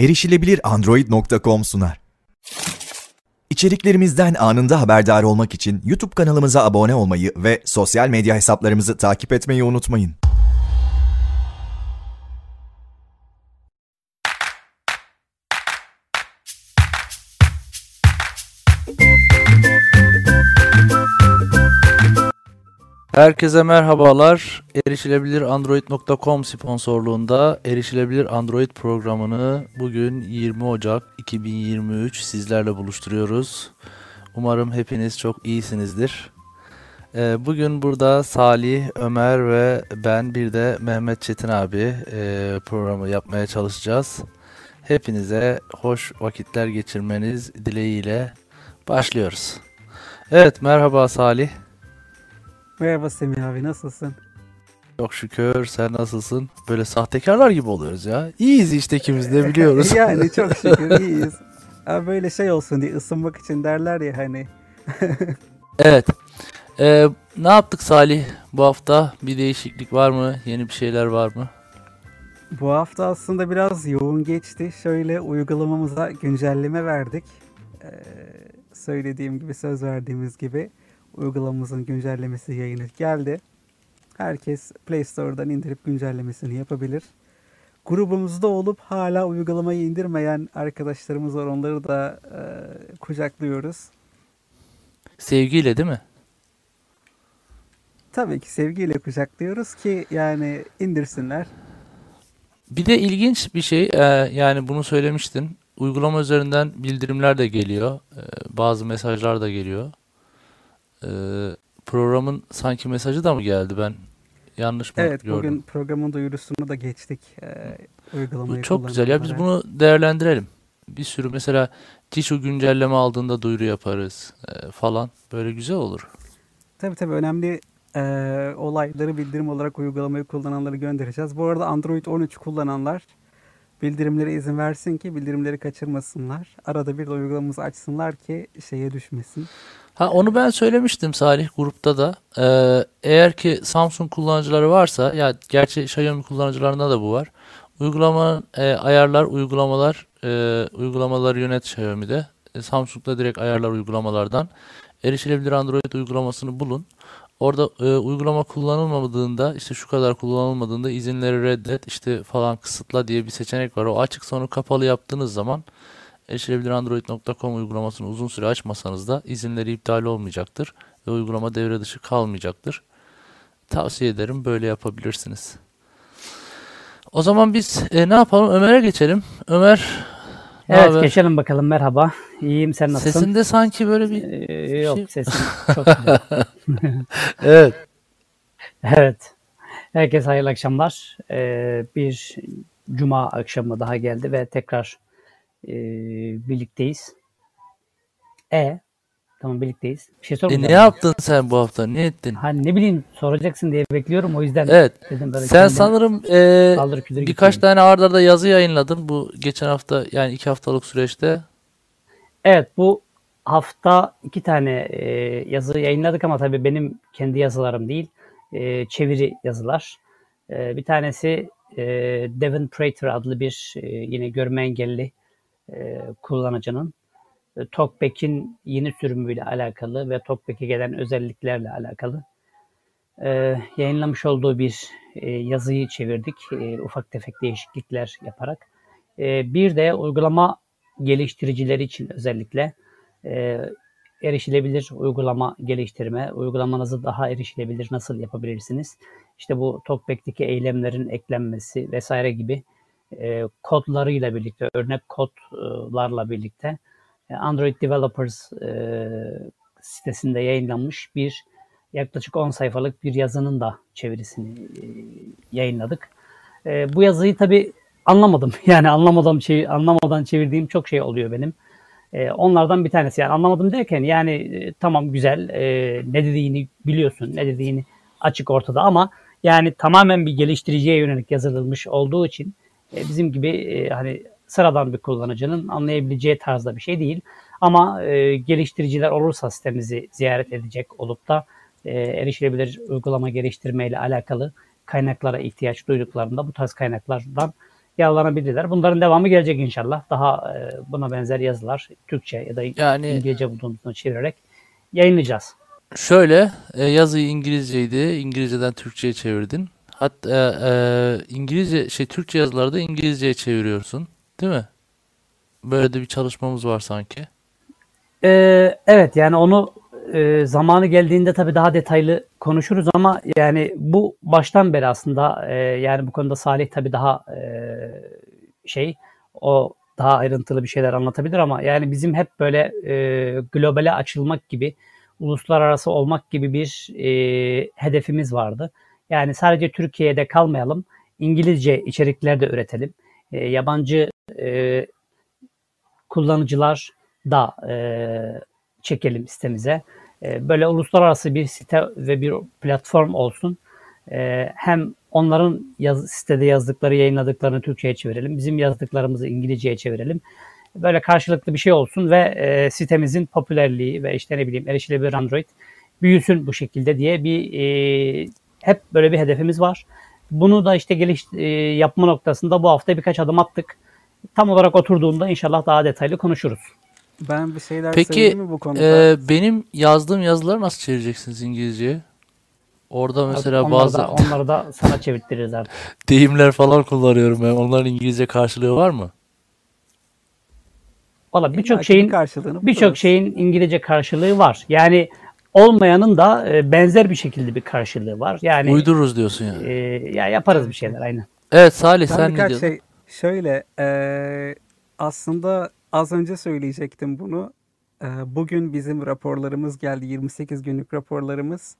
erişilebilir Android.com sunar. İçeriklerimizden anında haberdar olmak için YouTube kanalımıza abone olmayı ve sosyal medya hesaplarımızı takip etmeyi unutmayın. Herkese merhabalar. Erişilebilir Android.com sponsorluğunda Erişilebilir Android programını bugün 20 Ocak 2023 sizlerle buluşturuyoruz. Umarım hepiniz çok iyisinizdir. Ee, Bugün burada Salih, Ömer ve ben bir de Mehmet Çetin abi e, programı yapmaya çalışacağız. Hepinize hoş vakitler geçirmeniz dileğiyle başlıyoruz. Evet merhaba Salih. Merhaba Semih abi nasılsın? Çok şükür. Sen nasılsın? Böyle sahtekarlar gibi oluyoruz ya. İyiyiz işte ikimiz de biliyoruz. yani çok şükür iyiyiz. Abi böyle şey olsun diye ısınmak için derler ya hani. evet. Ee, ne yaptık Salih bu hafta? Bir değişiklik var mı? Yeni bir şeyler var mı? Bu hafta aslında biraz yoğun geçti. Şöyle uygulamamıza güncelleme verdik. Ee, söylediğim gibi söz verdiğimiz gibi uygulamamızın güncellemesi yayını geldi. Herkes Play Store'dan indirip güncellemesini yapabilir. Grubumuzda olup hala uygulamayı indirmeyen arkadaşlarımız var. Onları da e, kucaklıyoruz. Sevgiyle değil mi? Tabii ki sevgiyle kucaklıyoruz ki yani indirsinler. Bir de ilginç bir şey. e, yani bunu söylemiştin. Uygulama üzerinden bildirimler de geliyor. e, bazı mesajlar da geliyor. E, programın sanki mesajı da mı geldi? Ben yanlış mı Evet gördüm? bugün programın duyurusunu da geçtik. E, uygulamayı Bu çok güzel ya biz bunu değerlendirelim. Bir sürü mesela Tişu güncelleme aldığında duyuru yaparız e, falan. Böyle güzel olur. Tabii tabii önemli e, olayları bildirim olarak uygulamayı kullananları göndereceğiz. Bu arada Android 13 kullananlar bildirimlere izin versin ki bildirimleri kaçırmasınlar. Arada bir de uygulamamızı açsınlar ki şeye düşmesin. Ha onu ben söylemiştim Salih grupta da. Ee, eğer ki Samsung kullanıcıları varsa ya gerçi Xiaomi kullanıcılarında da bu var. Uygulama e, ayarlar uygulamalar e, uygulamaları yönet Xiaomi'de. E, Samsung'da direkt ayarlar uygulamalardan erişilebilir Android uygulamasını bulun. Orada e, uygulama kullanılmadığında işte şu kadar kullanılmadığında izinleri reddet işte falan kısıtla diye bir seçenek var. O açık sonra kapalı yaptığınız zaman erişilebilir Android.com uygulamasını uzun süre açmasanız da izinleri iptal olmayacaktır ve uygulama devre dışı kalmayacaktır. Tavsiye ederim böyle yapabilirsiniz. O zaman biz e, ne yapalım? Ömer'e geçelim. Ömer, Evet haber? geçelim bakalım merhaba. İyiyim sen nasılsın? Sesinde sanki böyle bir Ee, yok şey- sesin çok güzel. evet. Evet. Herkese hayırlı akşamlar. Ee, bir cuma akşamı daha geldi ve tekrar e, birlikteyiz. E tamam birlikteyiz. Bir şey E, sormayacağım. ne yaptın sen bu hafta? Ne ettin? Hani ne bileyim soracaksın diye bekliyorum o yüzden Evet. dedim böyle Sen sanırım e, birkaç gitmeyeyim. tane ard arda yazı yayınladın bu geçen hafta yani iki haftalık süreçte. Evet bu hafta iki tane e, yazı yayınladık ama tabii benim kendi yazılarım değil. E, çeviri yazılar. E, bir tanesi e, Devin Prater adlı bir e, yine görme engelli e, kullanıcının e, TalkBack'in yeni sürümüyle alakalı ve TalkBack'e gelen özelliklerle alakalı e, yayınlamış olduğu bir e, yazıyı çevirdik. E, ufak tefek değişiklikler yaparak. E, bir de uygulama geliştiricileri için özellikle e, erişilebilir uygulama geliştirme, uygulamanızı daha erişilebilir nasıl yapabilirsiniz? İşte bu TalkBack'teki eylemlerin eklenmesi vesaire gibi e, kodlarıyla birlikte, örnek kodlarla birlikte e, Android Developers e, sitesinde yayınlanmış bir yaklaşık 10 sayfalık bir yazının da çevirisini e, yayınladık. Bu yazıyı tabii anlamadım. Yani anlamadan şey anlamadan çevirdiğim çok şey oluyor benim. Onlardan bir tanesi. Yani anlamadım derken yani tamam güzel ne dediğini biliyorsun, ne dediğini açık ortada ama yani tamamen bir geliştiriciye yönelik yazılmış olduğu için e, bizim gibi e, hani sıradan bir kullanıcının anlayabileceği tarzda bir şey değil. Ama e, geliştiriciler olursa sitemizi ziyaret edecek olup da e, erişilebilir uygulama geliştirme ile alakalı kaynaklara ihtiyaç duyduklarında bu tarz kaynaklardan yararlanabilirler. Bunların devamı gelecek inşallah. Daha e, buna benzer yazılar Türkçe ya da Yani İngilizce bulduğumuzda çevirerek yayınlayacağız. şöyle yazıyı İngilizceydi. İngilizceden Türkçe'ye çevirdin. Hatta e, İngilizce şey Türkçe yazıları da İngilizceye çeviriyorsun. Değil mi? Böyle de bir çalışmamız var sanki. Ee, evet yani onu e, zamanı geldiğinde tabii daha detaylı konuşuruz ama yani bu baştan beri aslında e, yani bu konuda Salih tabii daha e, şey o daha ayrıntılı bir şeyler anlatabilir ama yani bizim hep böyle e, globale açılmak gibi uluslararası olmak gibi bir e, hedefimiz vardı. Yani sadece Türkiye'de kalmayalım, İngilizce içerikler de üretelim. E, yabancı e, kullanıcılar da e, çekelim sitemize. E, böyle uluslararası bir site ve bir platform olsun. E, hem onların yaz, sitede yazdıkları, yayınladıklarını Türkçe'ye çevirelim. Bizim yazdıklarımızı İngilizce'ye çevirelim. Böyle karşılıklı bir şey olsun ve e, sitemizin popülerliği ve işte ne bileyim erişilebilir Android büyüsün bu şekilde diye bir e, hep böyle bir hedefimiz var. Bunu da işte geliş e, yapma noktasında bu hafta birkaç adım attık. Tam olarak oturduğunda inşallah daha detaylı konuşuruz. Ben bir şeyler Peki mi bu konuda? e, benim yazdığım yazıları nasıl çevireceksiniz İngilizceye? Orada mesela onları bazı da, onları da sana çevirttiririz artık. deyimler falan kullanıyorum ben. Onların İngilizce karşılığı var mı? Valla birçok şeyin birçok şeyin İngilizce karşılığı var. Yani olmayanın da e, benzer bir şekilde bir karşılığı var. Yani Uydururuz diyorsun yani. e, ya yaparız bir şeyler aynen. Evet Salih Ben sen ne birkaç diyordun? şey şöyle eee, aslında az önce söyleyecektim bunu. Eee, bugün bizim raporlarımız geldi 28 günlük raporlarımız.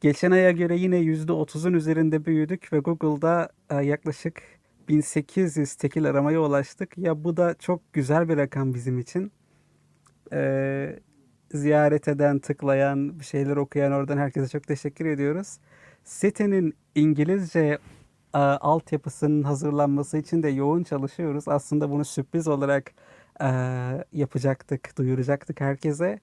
Geçen aya göre yine %30'un üzerinde büyüdük ve Google'da eee, yaklaşık 1800 tekil aramaya ulaştık. Ya bu da çok güzel bir rakam bizim için. Eee, ziyaret eden, tıklayan, bir şeyler okuyan oradan herkese çok teşekkür ediyoruz. Sitenin İngilizce e, altyapısının hazırlanması için de yoğun çalışıyoruz. Aslında bunu sürpriz olarak e, yapacaktık, duyuracaktık herkese.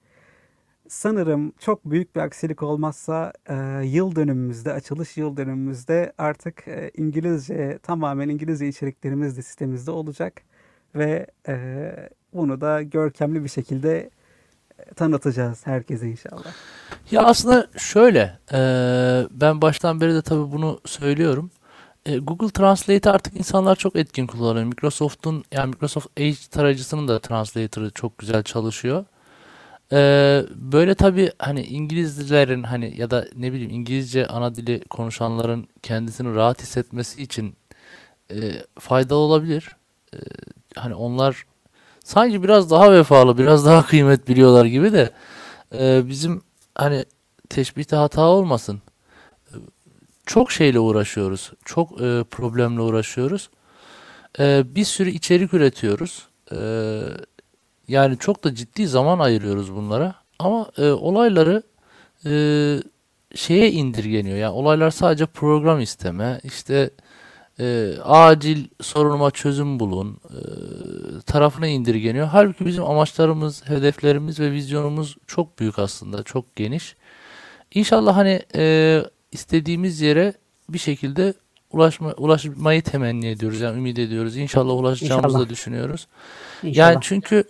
Sanırım çok büyük bir aksilik olmazsa e, yıl dönümümüzde, açılış yıl dönümümüzde artık e, İngilizce, tamamen İngilizce içeriklerimiz de sitemizde olacak. Ve e, bunu da görkemli bir şekilde tanıtacağız herkese inşallah. Ya aslında şöyle, eee, ben baştan beri de tabii bunu söylüyorum. E, Google Translate'i artık insanlar çok etkin kullanıyor. Microsoft'un yani Microsoft Edge tarayıcısının da translator'ı çok güzel çalışıyor. Eee, böyle tabii hani İngilizlerin hani ya da ne bileyim İngilizce ana dili konuşanların kendisini rahat hissetmesi için e, faydalı olabilir. E, hani onlar sanki biraz daha vefalı, biraz daha kıymet biliyorlar gibi de e, bizim hani teşbihte hata olmasın. E, Çok şeyle uğraşıyoruz. Çok e, problemle uğraşıyoruz. E, bir sürü içerik üretiyoruz. E, yani çok da ciddi zaman ayırıyoruz bunlara. Ama e, olayları e, şeye indirgeniyor. Yani olaylar sadece program isteme, işte e, acil sorunuma çözüm bulun e, tarafına indirgeniyor. Halbuki bizim amaçlarımız, hedeflerimiz ve vizyonumuz çok büyük aslında, çok geniş. İnşallah hani e, istediğimiz yere bir şekilde ulaşma, ulaşmayı temenni ediyoruz. Yani ümit ediyoruz. İnşallah ulaşacağımızı da İnşallah. düşünüyoruz. İnşallah. Yani çünkü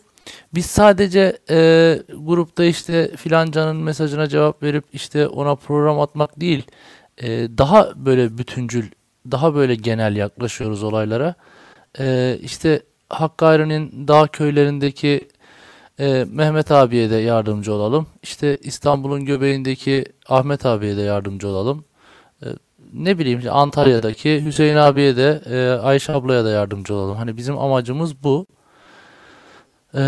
biz sadece e, grupta işte filancanın mesajına cevap verip işte ona program atmak değil, e, daha böyle bütüncül, daha böyle genel yaklaşıyoruz olaylara. E, işte Hakkari'nin dağ köylerindeki e, Mehmet abiye de yardımcı olalım. İşte İstanbul'un göbeğindeki Ahmet abiye de yardımcı olalım. E, ne bileyim Antalya'daki Hüseyin abiye de e, Ayşe ablaya da yardımcı olalım. Hani bizim amacımız bu. Ee,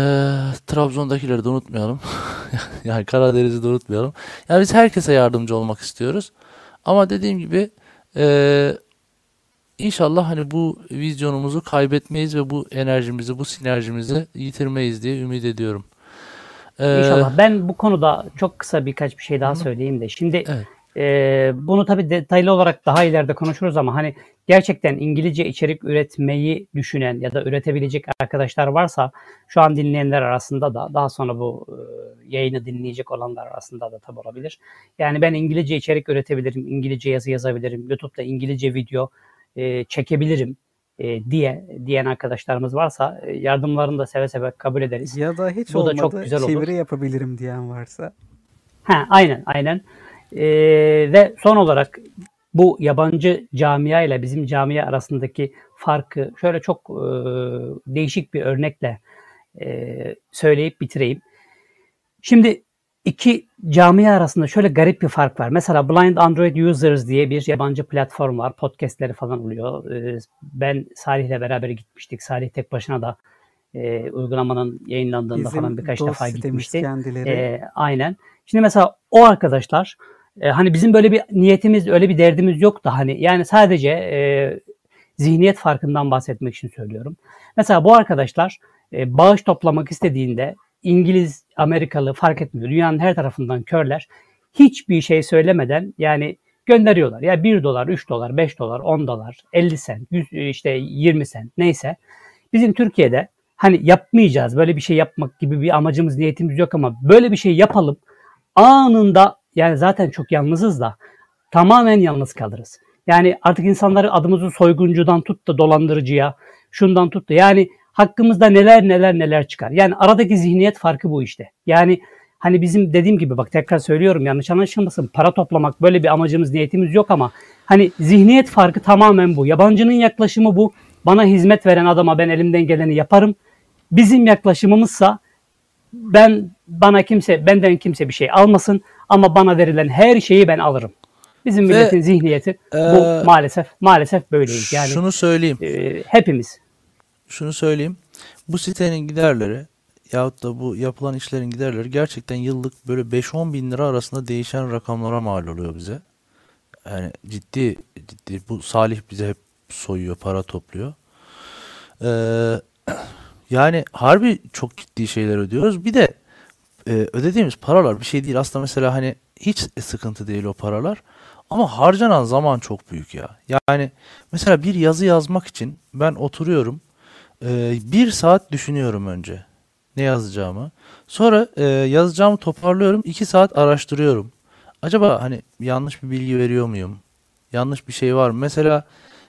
Trabzon'dakileri de unutmayalım. Yani Karadeniz'i de unutmayalım. Yani biz herkese yardımcı olmak istiyoruz. Ama dediğim gibi eee, inşallah hani bu vizyonumuzu kaybetmeyiz ve bu enerjimizi, bu sinerjimizi yitirmeyiz diye ümit ediyorum. Ee, İnşallah. Ben bu konuda çok kısa birkaç bir şey daha söyleyeyim de. Şimdi Evet. e, bunu tabii detaylı olarak daha ileride konuşuruz ama hani gerçekten İngilizce içerik üretmeyi düşünen ya da üretebilecek arkadaşlar varsa şu an dinleyenler arasında da daha sonra bu e, yayını dinleyecek olanlar arasında da tabii olabilir. Yani ben İngilizce içerik üretebilirim, İngilizce yazı yazabilirim, YouTube'da İngilizce video e, çekebilirim e, diye diyen arkadaşlarımız varsa e, yardımlarını da seve seve kabul ederiz. Ya da hiç Bu da olmadı çok güzel olur. çeviri yapabilirim diyen varsa. Ha, aynen aynen. Ee, ve son olarak bu yabancı camia ile bizim camia arasındaki farkı şöyle çok e, değişik bir örnekle e, söyleyip bitireyim. Şimdi iki camia arasında şöyle garip bir fark var. Mesela Blind Android Users diye bir yabancı platform var. Podcastleri falan oluyor. Ee, ben Salih'le beraber gitmiştik. Salih tek başına da e, uygulamanın yayınlandığında Bizim falan birkaç defa gitmişti. kendileri. Ee, aynen. Şimdi mesela o arkadaşlar e, hani bizim böyle bir niyetimiz, öyle bir derdimiz yok da hani yani sadece e, zihniyet farkından bahsetmek için söylüyorum. Mesela bu arkadaşlar e, bağış toplamak istediğinde İngiliz, Amerikalı fark etmiyor. Dünyanın her tarafından körler. Hiçbir şey söylemeden yani gönderiyorlar. Ya 1 dolar, 3 dolar, 5 dolar, 10 dolar, 50 sent, 100, işte 20 sent neyse. Bizim Türkiye'de hani yapmayacağız. Böyle bir şey yapmak gibi bir amacımız, niyetimiz yok ama böyle bir şey yapalım. Anında yani zaten çok yalnızız da tamamen yalnız kalırız. Yani artık insanları adımızı soyguncudan tut da dolandırıcıya, şundan tut da yani hakkımızda neler neler neler çıkar. Yani aradaki zihniyet farkı bu işte. Yani hani bizim dediğim gibi bak tekrar söylüyorum yanlış anlaşılmasın para toplamak böyle bir amacımız niyetimiz yok ama hani zihniyet farkı tamamen bu. Yabancının yaklaşımı bu. Bana hizmet veren adama ben elimden geleni yaparım. Bizim yaklaşımımızsa ben bana kimse benden kimse bir şey almasın ama bana verilen her şeyi ben alırım. Bizim Ve, milletin zihniyeti bu eee, maalesef maalesef böyleyiz. Yani Şunu söyleyeyim. e, hepimiz. Şunu söyleyeyim. Bu sitenin giderleri yahut da bu yapılan işlerin giderleri gerçekten yıllık böyle 5-10 bin lira arasında değişen rakamlara mal oluyor bize. Yani ciddi ciddi bu Salih bize hep soyuyor, para topluyor. Ee, yani harbi çok ciddi şeyler ödüyoruz. Bir de e, ödediğimiz paralar bir şey değil. Aslında mesela hani hiç sıkıntı değil o paralar. Ama harcanan zaman çok büyük ya. Yani mesela bir yazı yazmak için ben oturuyorum. E, bir saat düşünüyorum önce ne yazacağımı. Sonra e, yazacağımı toparlıyorum. iki saat araştırıyorum. Acaba hani yanlış bir bilgi veriyor muyum? Yanlış bir şey var mı? Mesela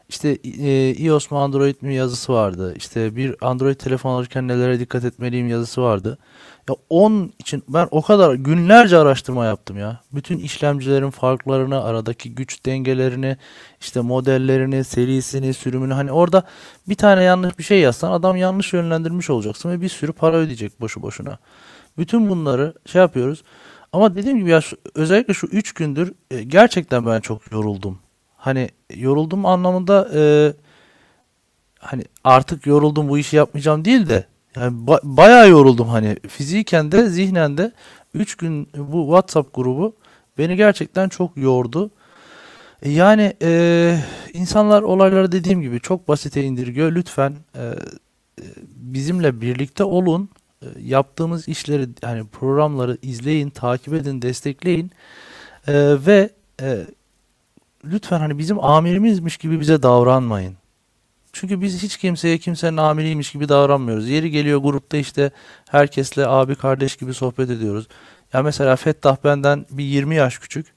işte e, iOS mu Android mi yazısı vardı. İşte bir Android telefon alırken nelere dikkat etmeliyim yazısı vardı. Ya onun için ben o kadar günlerce araştırma yaptım ya. Bütün işlemcilerin farklarını, aradaki güç dengelerini, işte modellerini, serisini, sürümünü hani orada bir tane yanlış bir şey yazsan adam yanlış yönlendirmiş olacaksın ve bir sürü para ödeyecek boşu boşuna. Bütün bunları şey yapıyoruz. Ama dediğim gibi ya şu- özellikle şu 3 gündür e, gerçekten ben çok yoruldum. Hani yoruldum anlamında e, hani artık yoruldum bu işi yapmayacağım değil de yani ba- bayağı yoruldum hani fiziken de zihnen de 3 gün bu WhatsApp grubu beni gerçekten çok yordu. E, Yani e, insanlar olayları dediğim gibi çok basite indirgiyor. Lütfen e, e, bizimle birlikte olun. E, yaptığımız işleri hani programları izleyin, takip edin, destekleyin. E, ve e, lütfen hani bizim amirimizmiş gibi bize davranmayın. Çünkü biz hiç kimseye kimsenin amiriymiş gibi davranmıyoruz. Yeri geliyor grupta işte herkesle abi kardeş gibi sohbet ediyoruz. Ya mesela Fettah benden bir 20 yaş küçük.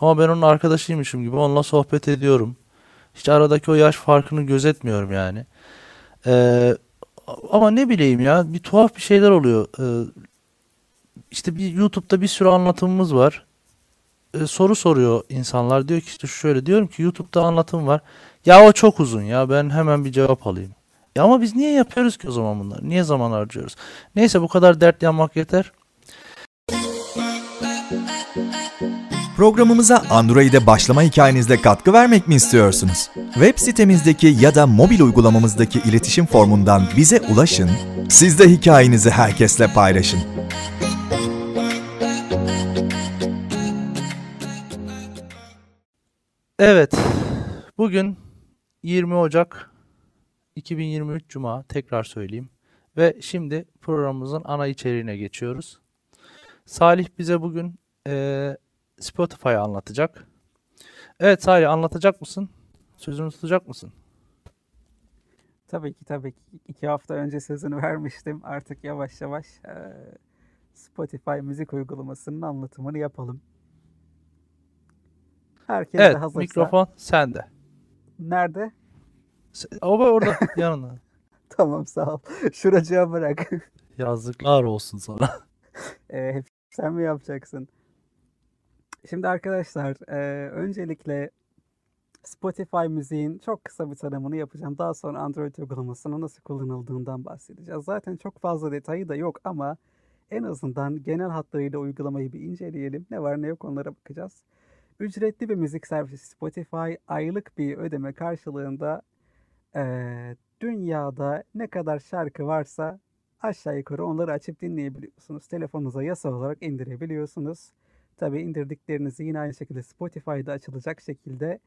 Ama ben onun arkadaşıymışım gibi onunla sohbet ediyorum. Hiç aradaki o yaş farkını gözetmiyorum yani. Ee, ama ne bileyim ya bir tuhaf bir şeyler oluyor. Ee, işte bir YouTube'da bir sürü anlatımımız var. Ee, soru soruyor insanlar. Diyor ki işte şöyle diyorum ki YouTube'da anlatım var. Ya o çok uzun ya ben hemen bir cevap alayım. Ya ama biz niye yapıyoruz ki o zaman bunları? Niye zaman harcıyoruz? Neyse bu kadar dert yanmak yeter. Programımıza Android'e başlama hikayenizle katkı vermek mi istiyorsunuz? Web sitemizdeki ya da mobil uygulamamızdaki iletişim formundan bize ulaşın, siz de hikayenizi herkesle paylaşın. Evet. Bugün 20 Ocak 2023 Cuma tekrar söyleyeyim. Ve şimdi programımızın ana içeriğine geçiyoruz. Salih bize bugün eee Spotify'ı anlatacak. Evet Salih anlatacak mısın? Sözünü tutacak mısın? Tabii ki tabii ki. İki hafta önce sözünü vermiştim. Artık yavaş yavaş eee, Spotify müzik uygulamasının anlatımını yapalım. Herkes de Evet hazırsa. mikrofon sende. Nerede? O orada yanında. Tamam sağ ol. Şuracığa bırak. Yazıklar olsun sana. Ee, sen mi yapacaksın? Şimdi arkadaşlar, e, öncelikle Spotify müziğin çok kısa bir tanımını yapacağım. Daha sonra Android uygulamasının nasıl kullanıldığından bahsedeceğiz. Zaten çok fazla detayı da yok ama en azından genel hatlarıyla uygulamayı bir inceleyelim. Ne var ne yok onlara bakacağız. Ücretli bir müzik servisi Spotify aylık bir ödeme karşılığında e, dünyada ne kadar şarkı varsa aşağı yukarı onları açıp dinleyebiliyorsunuz. Telefonunuza yasal olarak indirebiliyorsunuz. Tabii indirdiklerinizi yine aynı şekilde Spotify'da açılacak şekilde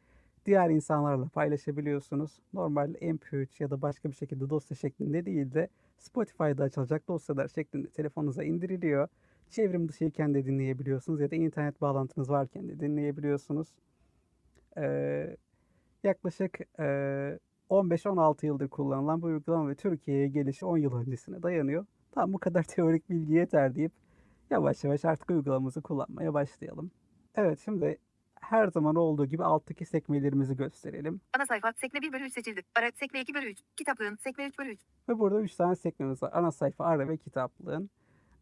diğer insanlarla paylaşabiliyorsunuz. Normal MP3 ya da başka bir şekilde dosya şeklinde değil de Spotify'da açılacak dosyalar şeklinde telefonunuza indiriliyor. Çevrim dışıyken de dinleyebiliyorsunuz ya da internet bağlantınız varken de dinleyebiliyorsunuz. Ee, yaklaşık e, 15-16 yıldır kullanılan bu uygulama ve Türkiye'ye gelişi 10 yıl öncesine dayanıyor. Tam bu kadar teorik bilgi yeter deyip yavaş yavaş artık uygulamamızı kullanmaya başlayalım. Evet şimdi her zaman olduğu gibi alttaki sekmelerimizi gösterelim. Ana sayfa sekme 1 bölü 3 seçildi. Ara sekme 2 bölü 3. Kitaplığın sekme 3 bölü 3. Ve burada 3 tane sekmemiz var. Ana sayfa, ara ve kitaplığın.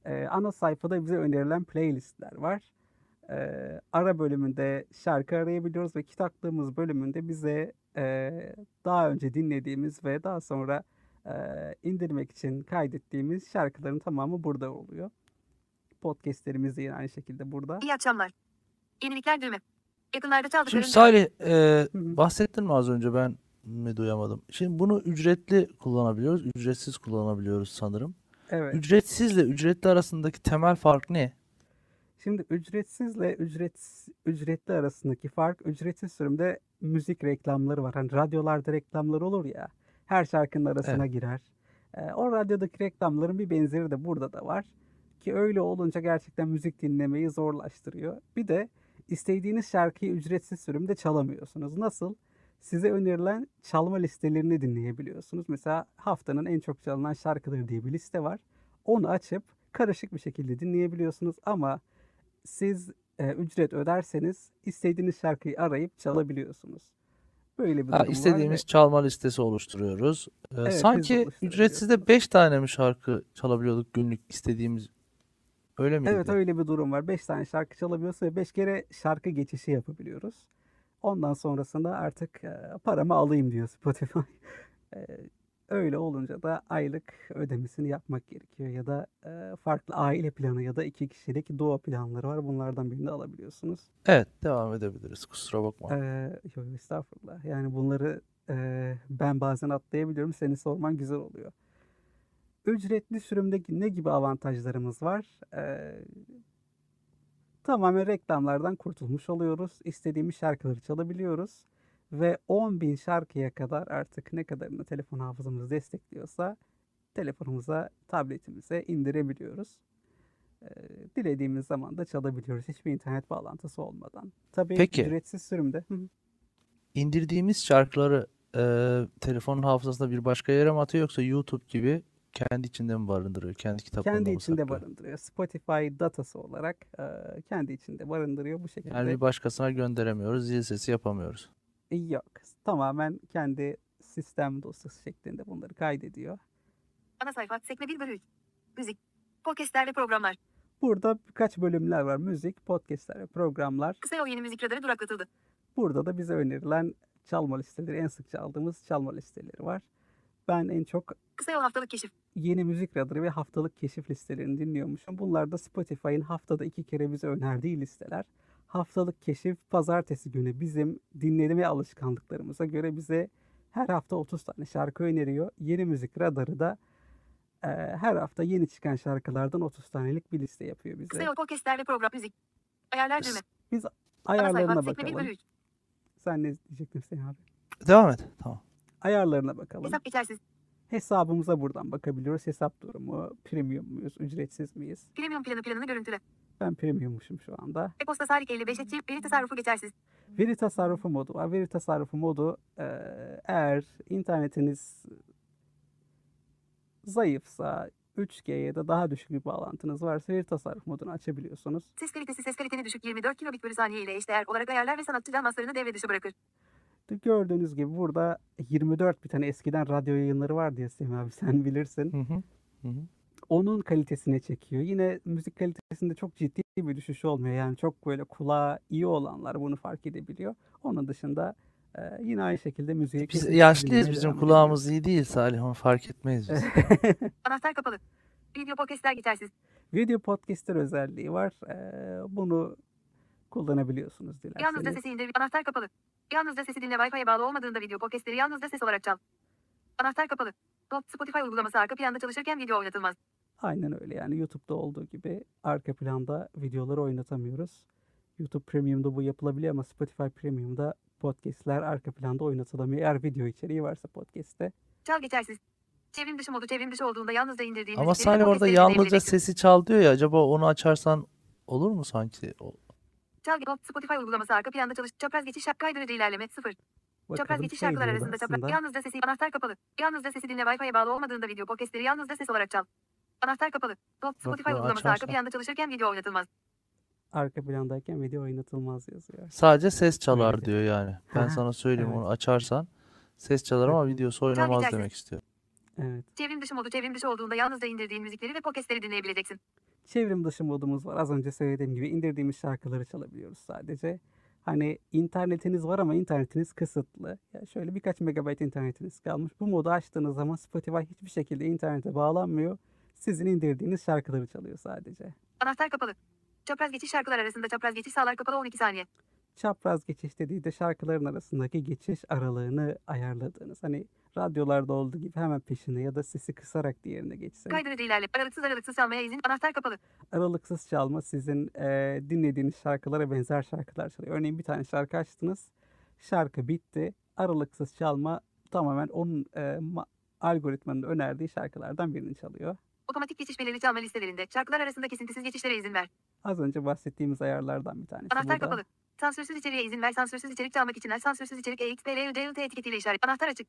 Ee, ana sayfada bize önerilen playlistler var. Ee, ara bölümünde şarkı arayabiliyoruz ve kitaplığımız bölümünde bize e, daha önce dinlediğimiz ve daha sonra e, indirmek için kaydettiğimiz şarkıların tamamı burada oluyor. Podcastlerimiz de yine aynı şekilde burada. İyi akşamlar. Yenilikler düğme. Yakınlarda çaldıkların... Şimdi Salih e, bahsettin mi az önce ben mi duyamadım. Şimdi bunu ücretli kullanabiliyoruz. Ücretsiz kullanabiliyoruz sanırım. Evet. Ücretsizle ücretli arasındaki temel fark ne? Şimdi ücretsizle ücret ücretli arasındaki fark ücretsiz sürümde müzik reklamları var. Hani radyolarda reklamlar olur ya. Her şarkının arasına girer. Ee, o radyodaki reklamların bir benzeri de burada da var. Ki öyle olunca gerçekten müzik dinlemeyi zorlaştırıyor. Bir de istediğiniz şarkıyı ücretsiz sürümde çalamıyorsunuz. Nasıl? Size önerilen çalma listelerini dinleyebiliyorsunuz. Mesela haftanın en çok çalınan şarkıları diye bir liste var. Onu açıp karışık bir şekilde dinleyebiliyorsunuz ama siz e, ücret öderseniz istediğiniz şarkıyı arayıp çalabiliyorsunuz. Böyle bir Ha, durum var istediğimiz ve- çalma listesi oluşturuyoruz. Ee, Evet, sanki oluşturabiliyoruz. ücretsizde 5 tane mi şarkı çalabiliyorduk günlük istediğimiz öyle miydi? Evet öyle bir durum var. 5 tane şarkı çalabiliyoruz ve 5 kere şarkı geçişi yapabiliyoruz. Ondan sonrasında artık paramı alayım diyor Spotify. Öyle olunca da aylık ödemesini yapmak gerekiyor ya da farklı aile planı ya da iki kişilik duo planları var. Bunlardan birini alabiliyorsunuz. Evet, devam edebiliriz. Kusura bakma. Ee, yok estağfurullah. Yani bunları e, ben bazen atlayabiliyorum. Seni sorman güzel oluyor. Ücretli sürümdeki ne gibi avantajlarımız var? Ee, tamamen reklamlardan kurtulmuş oluyoruz. İstediğimiz şarkıları çalabiliyoruz. Ve 10.000 şarkıya kadar artık ne kadarını telefon hafızamız destekliyorsa telefonumuza, tabletimize indirebiliyoruz. Ee, dilediğimiz zaman da çalabiliyoruz. Hiçbir internet bağlantısı olmadan. Tabii Peki. ücretsiz sürümde. İndirdiğimiz şarkıları e, telefonun hafızasında bir başka yere mi atıyor yoksa YouTube gibi kendi içinde mi barındırıyor? Kendi kitaplarında kendi mı içinde saklıyor? barındırıyor. Spotify datası olarak e, kendi içinde barındırıyor bu şekilde. Yani bir başkasına gönderemiyoruz, zil sesi yapamıyoruz. Yok. Tamamen kendi sistem dosyası şeklinde bunları kaydediyor. Ana sayfa sekme 1 bölü 3. Müzik. Podcastler ve programlar. Burada birkaç bölümler var. Müzik, podcastler ve programlar. Kısa yol yeni müzik radarı duraklatıldı. Burada da bize önerilen çalma listeleri, en sık çaldığımız çalma listeleri var. Ben en çok Kısa yol haftalık keşif. yeni müzik radarı ve haftalık keşif listelerini dinliyormuşum. Bunlar da Spotify'ın haftada iki kere bize önerdiği listeler. Haftalık keşif pazartesi günü bizim dinleme alışkanlıklarımıza göre bize her hafta 30 tane şarkı öneriyor. Yeni müzik radarı da e, her hafta yeni çıkan şarkılardan 30 tanelik bir liste yapıyor Kısa bize. yol podcastler ve program müzik. Ayarlar düğme. Biz ayarlarına sayfa sekme 1 bakalım. bölü 3. Sen ne diyecektin Hüseyin abi? Devam et. Tamam. Ayarlarına bakalım. Hesap geçersiz. Hesabımıza buradan bakabiliyoruz. Hesap durumu, premium muyuz, ücretsiz miyiz? Premium planı planını görüntüle. Ben premiummuşum şu anda. E-posta Sarik 55 etçi. Veri tasarrufu geçersiz. Veri tasarrufu modu var. Veri tasarrufu modu e, eğer internetiniz zayıfsa 3G ya da daha düşük bir bağlantınız varsa veri tasarruf modunu açabiliyorsunuz. Ses kalitesi ses kaliteni düşük 24 kilobit bölü saniye ile eşdeğer olarak ayarlar ve sanatçı can maslarını devre dışı bırakır. Gördüğünüz gibi burada 24 bir tane eskiden radyo yayınları vardı ya Semih abi sen bilirsin. Hı hı. Hı hı. Onun kalitesine çekiyor. Yine müzik kalitesinde çok ciddi bir düşüş olmuyor. Yani çok böyle kulağa iyi olanlar bunu fark edebiliyor. Onun dışında e, yine aynı şekilde müziği Biz yaşlıyız bizim kulağımız iyi değil Salih onu fark etmeyiz biz. Anahtar kapalı. Video podcastler geçersiz. Video podcastler özelliği var. E, bunu kullanabiliyorsunuz Yalnızca dilerseniz. sesi indir. Anahtar kapalı. Yalnızca sesi dinle Wi-Fi'ye bağlı olmadığında video podcastleri yalnızca ses olarak çal. Anahtar kapalı. Spotify uygulaması arka planda çalışırken video oynatılmaz. Aynen öyle yani YouTube'da olduğu gibi arka planda videoları oynatamıyoruz. YouTube Premium'da bu yapılabiliyor ama Spotify Premium'da podcastler arka planda oynatılamıyor. Eğer video içeriği varsa podcast'te. Çal geçersiz. Çevrim dışı modu çevrim dışı olduğunda yalnızca indirdiğin Ama müzikleri ve Salih orada podcastleri yalnızca dinleyebileceksin. sesi çal diyor ya acaba onu açarsan olur mu sanki? O- Çal Not Spotify uygulaması arka planda çalış. Çapraz geçiş şap kaydırıcı ilerleme 0. Çapraz Bakalım geçiş şey şarkılar arasında çapraz. Yalnızca sesi anahtar kapalı. Yalnızca sesi dinle Wi-Fi'ye bağlı olmadığında video podcastleri yalnızca ses olarak çal. Anahtar kapalı. Not Spotify uygulaması arka planda çalışırken video oynatılmaz. Arka plandayken video oynatılmaz yazıyor. Sadece ses çalar diyor yani. Ben sana söyleyeyim evet. onu açarsan ses çalar ama videosu oynamaz demek istiyor. Evet. Çevrim dışı modu çevrim dışı olduğunda yalnızca indirdiğin müzikleri ve podcastleri dinleyebileceksin. Çevrim dışı modumuz var. Az önce söylediğim gibi indirdiğimiz şarkıları çalabiliyoruz sadece. Hani internetiniz var ama internetiniz kısıtlı. Ya şöyle birkaç megabayt internetiniz kalmış. Bu modu açtığınız zaman Spotify hiçbir şekilde internete bağlanmıyor. Sizin indirdiğiniz şarkıları çalıyor sadece. Anahtar kapalı. Çapraz geçiş şarkılar arasında çapraz geçiş sağlar kapalı 12 saniye. Çapraz geçiş dediği de şarkıların arasındaki geçiş aralığını ayarladığınız. Hani radyolarda olduğu gibi hemen peşine ya da sesi kısarak diğerine geçsin. Kaydırıcı ilerle. Aralıksız aralıksız çalmaya izin. Anahtar kapalı. aralıksız çalma sizin eee, dinlediğiniz şarkılara benzer şarkılar çalıyor. Örneğin bir tane şarkı açtınız. Şarkı bitti. Aralıksız çalma tamamen onun ma- algoritmanın önerdiği şarkılardan birini çalıyor. Otomatik geçiş belirli çalma listelerinde. Şarkılar arasında kesintisiz geçişlere izin ver. Az önce bahsettiğimiz ayarlardan bir tanesi. Anahtar bu da. kapalı. Sansürsüz içeriğe izin ver. Sansürsüz içerik çalmak için her sansürsüz içerik EXPLUDLT etiketiyle işaret. Anahtar açık.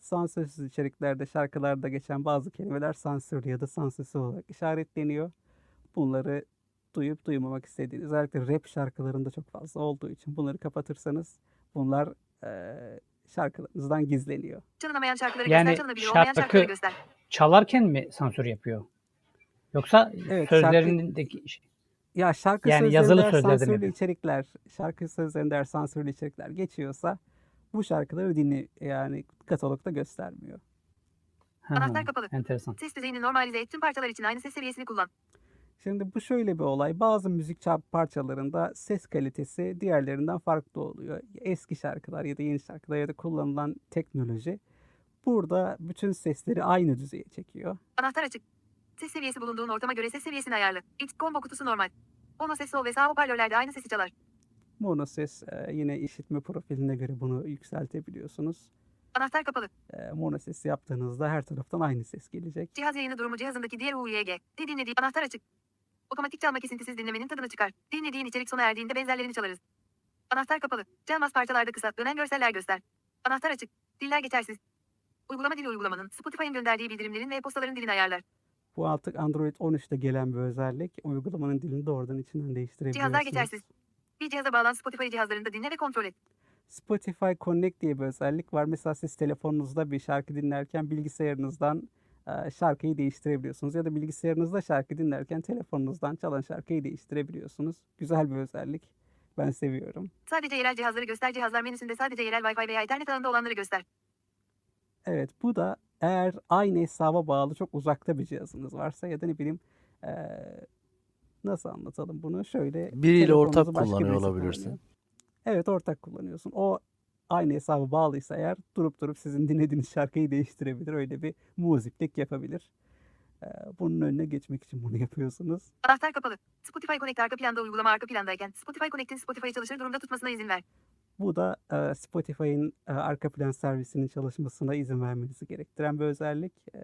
Sansürsüz içeriklerde şarkılarda geçen bazı kelimeler sansürlü ya da sansürsüz olarak işaretleniyor. Bunları duyup duymamak istediğiniz özellikle rap şarkılarında çok fazla olduğu için bunları kapatırsanız bunlar eee, şarkılarınızdan gizleniyor. Çalınamayan şarkıları Yani göster. Çalınabilir olmayan şarkı- şarkıları göster. Çalarken mi sansür yapıyor? Yoksa Evet, şarkı- sözlerindeki Ya şarkı Yani yazılı sözlerinde eğer sansürlü içerikler, şarkı sözlerinde eğer sansürlü içerikler geçiyorsa bu şarkıları dinle yani katalogda göstermiyor. Anahtar kapalı. enteresan. Ses düzeyini normalize et. Tüm parçalar için aynı ses seviyesini kullan. Şimdi bu şöyle bir olay. Bazı müzik parçalarında ses kalitesi diğerlerinden farklı oluyor. Eski şarkılar ya da yeni şarkılar ya da kullanılan teknoloji burada bütün sesleri aynı düzeye çekiyor. Anahtar açık. Ses seviyesi bulunduğun ortama göre ses seviyesini ayarla. X combo kutusu normal. Mono ses sol ve sağ hoparlörlerde aynı sesi çalar. Mono ses e, yine işitme profiline göre bunu yükseltebiliyorsunuz. Anahtar kapalı. E, mono ses yaptığınızda her taraftan aynı ses gelecek. Cihaz yayını durumu cihazındaki diğer UYG. De dinlediği anahtar açık. Otomatik çalma kesintisiz dinlemenin tadını çıkar. Dinlediğin içerik sona erdiğinde benzerlerini çalarız. Anahtar kapalı. Çalmaz parçalarda kısa, dönen görseller göster. Anahtar açık. Diller geçersiz. Uygulama dili uygulamanın, Spotify'ın gönderdiği bildirimlerin ve e-postaların dilini ayarlar. Bu artık Android 13'te gelen bir özellik. Uygulamanın dilini doğrudan içinden değiştirebiliyorsunuz. Cihazlar geçersiz. Bir cihaza bağlan Spotify cihazlarında dinle ve kontrol et. Spotify Connect diye bir özellik var. Mesela siz telefonunuzda bir şarkı dinlerken bilgisayarınızdan e, şarkıyı değiştirebiliyorsunuz. Ya da bilgisayarınızda şarkı dinlerken telefonunuzdan çalan şarkıyı değiştirebiliyorsunuz. Güzel bir özellik. Ben seviyorum. Sadece yerel cihazları göster cihazlar menüsünde sadece yerel Wi-Fi veya internet ağında olanları göster. Evet bu da eğer aynı hesaba bağlı çok uzakta bir cihazınız varsa ya da ne bileyim e, nasıl anlatalım bunu? Şöyle Biriyle ortak kullanıyor olabilirsin. kullanıyor. Evet ortak kullanıyorsun. O aynı hesaba bağlıysa eğer durup durup sizin dinlediğiniz şarkıyı değiştirebilir. Öyle bir muziplik yapabilir. Ee, bunun önüne geçmek için bunu yapıyorsunuz. Anahtar kapalı. Spotify Connect arka planda uygulama arka plandayken Spotify Connect'in Spotify'ı çalışır durumda tutmasına izin ver. Bu da e, Spotify'ın e, arka plan servisinin çalışmasına izin vermenizi gerektiren bir özellik. E,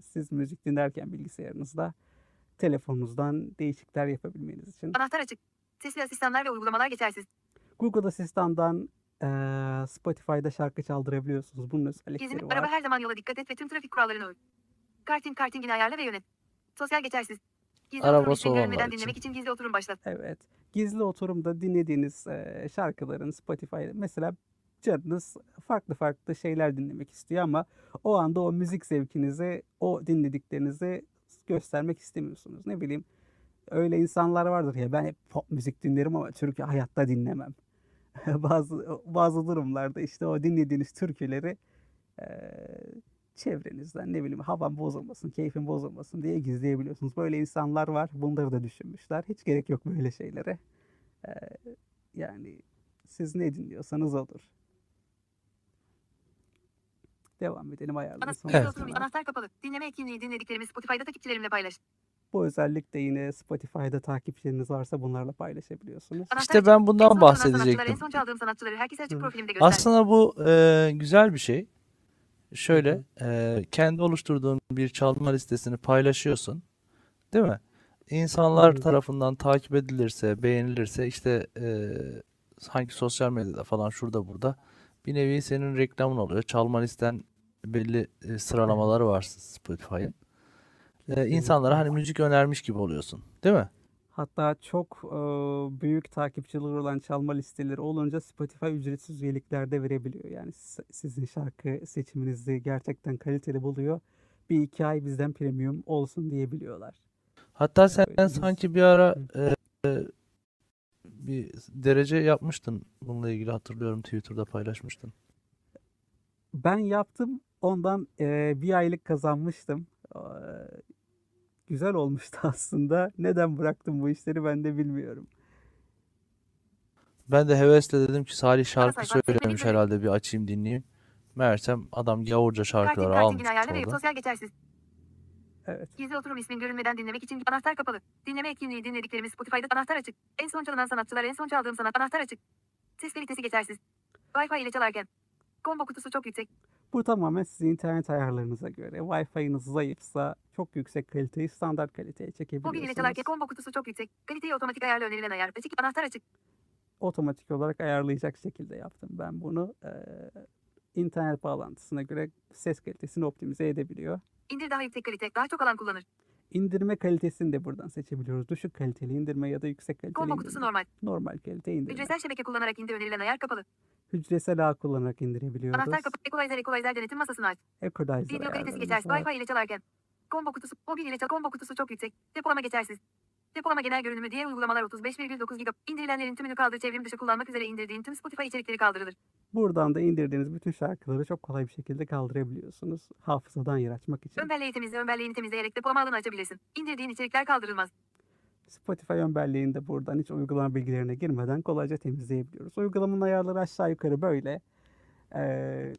siz müzik dinlerken bilgisayarınızda telefonunuzdan değişiklikler yapabilmeniz için. Anahtar açık. Sesli asistanlar ve uygulamalar geçersiz. Google Asistan'dan e, Spotify'da şarkı çaldırabiliyorsunuz. Bunun özellikleri araba var. her zaman yola dikkat et ve tüm trafik kurallarına uy. Karting kartingini ayarla ve yönet. Sosyal geçersiz. Gizli Arabası oturum ismini olanlar görünmeden için. dinlemek için gizli oturum başlat. Evet. Gizli oturumda dinlediğiniz e, şarkıların Spotify mesela canınız farklı farklı şeyler dinlemek istiyor ama o anda o müzik zevkinizi, o dinlediklerinizi göstermek istemiyorsunuz. Ne bileyim öyle insanlar vardır ya ben hep pop müzik dinlerim ama türkü hayatta dinlemem. bazı bazı durumlarda işte o dinlediğiniz türküleri eee, çevrenizden ne bileyim havan bozulmasın, keyfin bozulmasın diye gizleyebiliyorsunuz. Böyle insanlar var. Bunları da düşünmüşler. Hiç gerek yok böyle şeylere. Eee, yani siz ne dinliyorsanız olur. Devam edelim Anahtar, sonra. Evet. anahtar kapalı. Dinleme etkinliği dinlediklerimi Spotify'da takipçilerimle paylaş. Bu özellik de yine Spotify'da takipçileriniz varsa bunlarla paylaşabiliyorsunuz. İşte ben En bundan sanatçılar, En bahsedecektim. son çaldığım sanatçıları herkese açık profilimde göster. Aslında bu e, güzel bir şey. Şöyle e, kendi oluşturduğun bir çalma listesini paylaşıyorsun, değil mi? İnsanlar tarafından takip edilirse, beğenilirse işte e, hangi sosyal medyada falan şurada burada bir nevi senin reklamın oluyor. Çalma listen belli e, sıralamaları var Spotify'ın. E, insanlara hani müzik önermiş gibi oluyorsun, değil mi? Hatta çok e, büyük takipçileri olan çalma listeleri olunca Spotify ücretsiz üyelikler de verebiliyor. Yani si- sizin şarkı seçiminizi gerçekten kaliteli buluyor. Bir iki ay bizden premium olsun diyebiliyorlar. Hatta sen Öyle sanki bir ara e, bir derece yapmıştın. Bununla ilgili hatırlıyorum Twitter'da paylaşmıştın. Ben yaptım. Ondan e, bir aylık kazanmıştım. E, güzel olmuştu aslında. Neden bıraktım bu işleri ben de bilmiyorum. Ben de hevesle dedim ki Salih şarkı söylemiş herhalde bir açayım dinleyeyim. Meğersem adam gavurca şarkıları almış orada. sosyal geçersiz. Evet. Gizli oturum ismin görünmeden dinlemek için anahtar kapalı. Dinleme etkinliği dinlediklerimi Spotify'da anahtar açık. En son çalınan sanatçılar en son çaldığım sanat anahtar açık. Ses kalitesi geçersiz. Wi-Fi ile çalarken. Combo kutusu çok yüksek. Bu tamamen sizin internet ayarlarınıza göre. Wi-Fi'niz zayıfsa çok yüksek kaliteyi standart kaliteye Mobil ile çekebiliyorsunuz. çalarken combo kutusu çok yüksek. Kaliteyi otomatik ayarla önerilen ayar. Açık anahtar açık. Otomatik olarak ayarlayacak şekilde yaptım ben bunu. Ee, internet bağlantısına göre ses kalitesini optimize edebiliyor. İndir daha yüksek kalite. Daha çok alan kullanır. İndirme kalitesini de buradan seçebiliyoruz. Düşük kaliteli indirme ya da yüksek kaliteli Combo kutusu normal. Normal kalite indirme. Hücresel şebeke kullanarak indir önerilen ayar kapalı. Hücresel ağ kullanarak indirebiliyoruz. Anahtar kapalı. Equalizer equalizer denetim masasını aç. Equalizer Video kalitesi geçersiz. Wi-Fi ile çalarken. Combo kutusu. Mobil ile çal. Combo kutusu çok yüksek. Depolama geçersiz. Depolama genel görünümü diğer uygulamalar 35,9 GB. İndirilenlerin tümünü kaldır. Çevrim dışı kullanmak üzere indirdiğin tüm Spotify içerikleri kaldırılır. Buradan da indirdiğiniz bütün şarkıları çok kolay bir şekilde kaldırabiliyorsunuz. Hafızadan yer açmak için. Ön belleği temizle. Ön belleğini temizleyerek depolama alanı açabilirsin. İndirdiğin içerikler kaldırılmaz. Spotify ön belleğini de buradan hiç uygulama bilgilerine girmeden kolayca temizleyebiliyoruz. Uygulamanın ayarları aşağı yukarı böyle. Ee,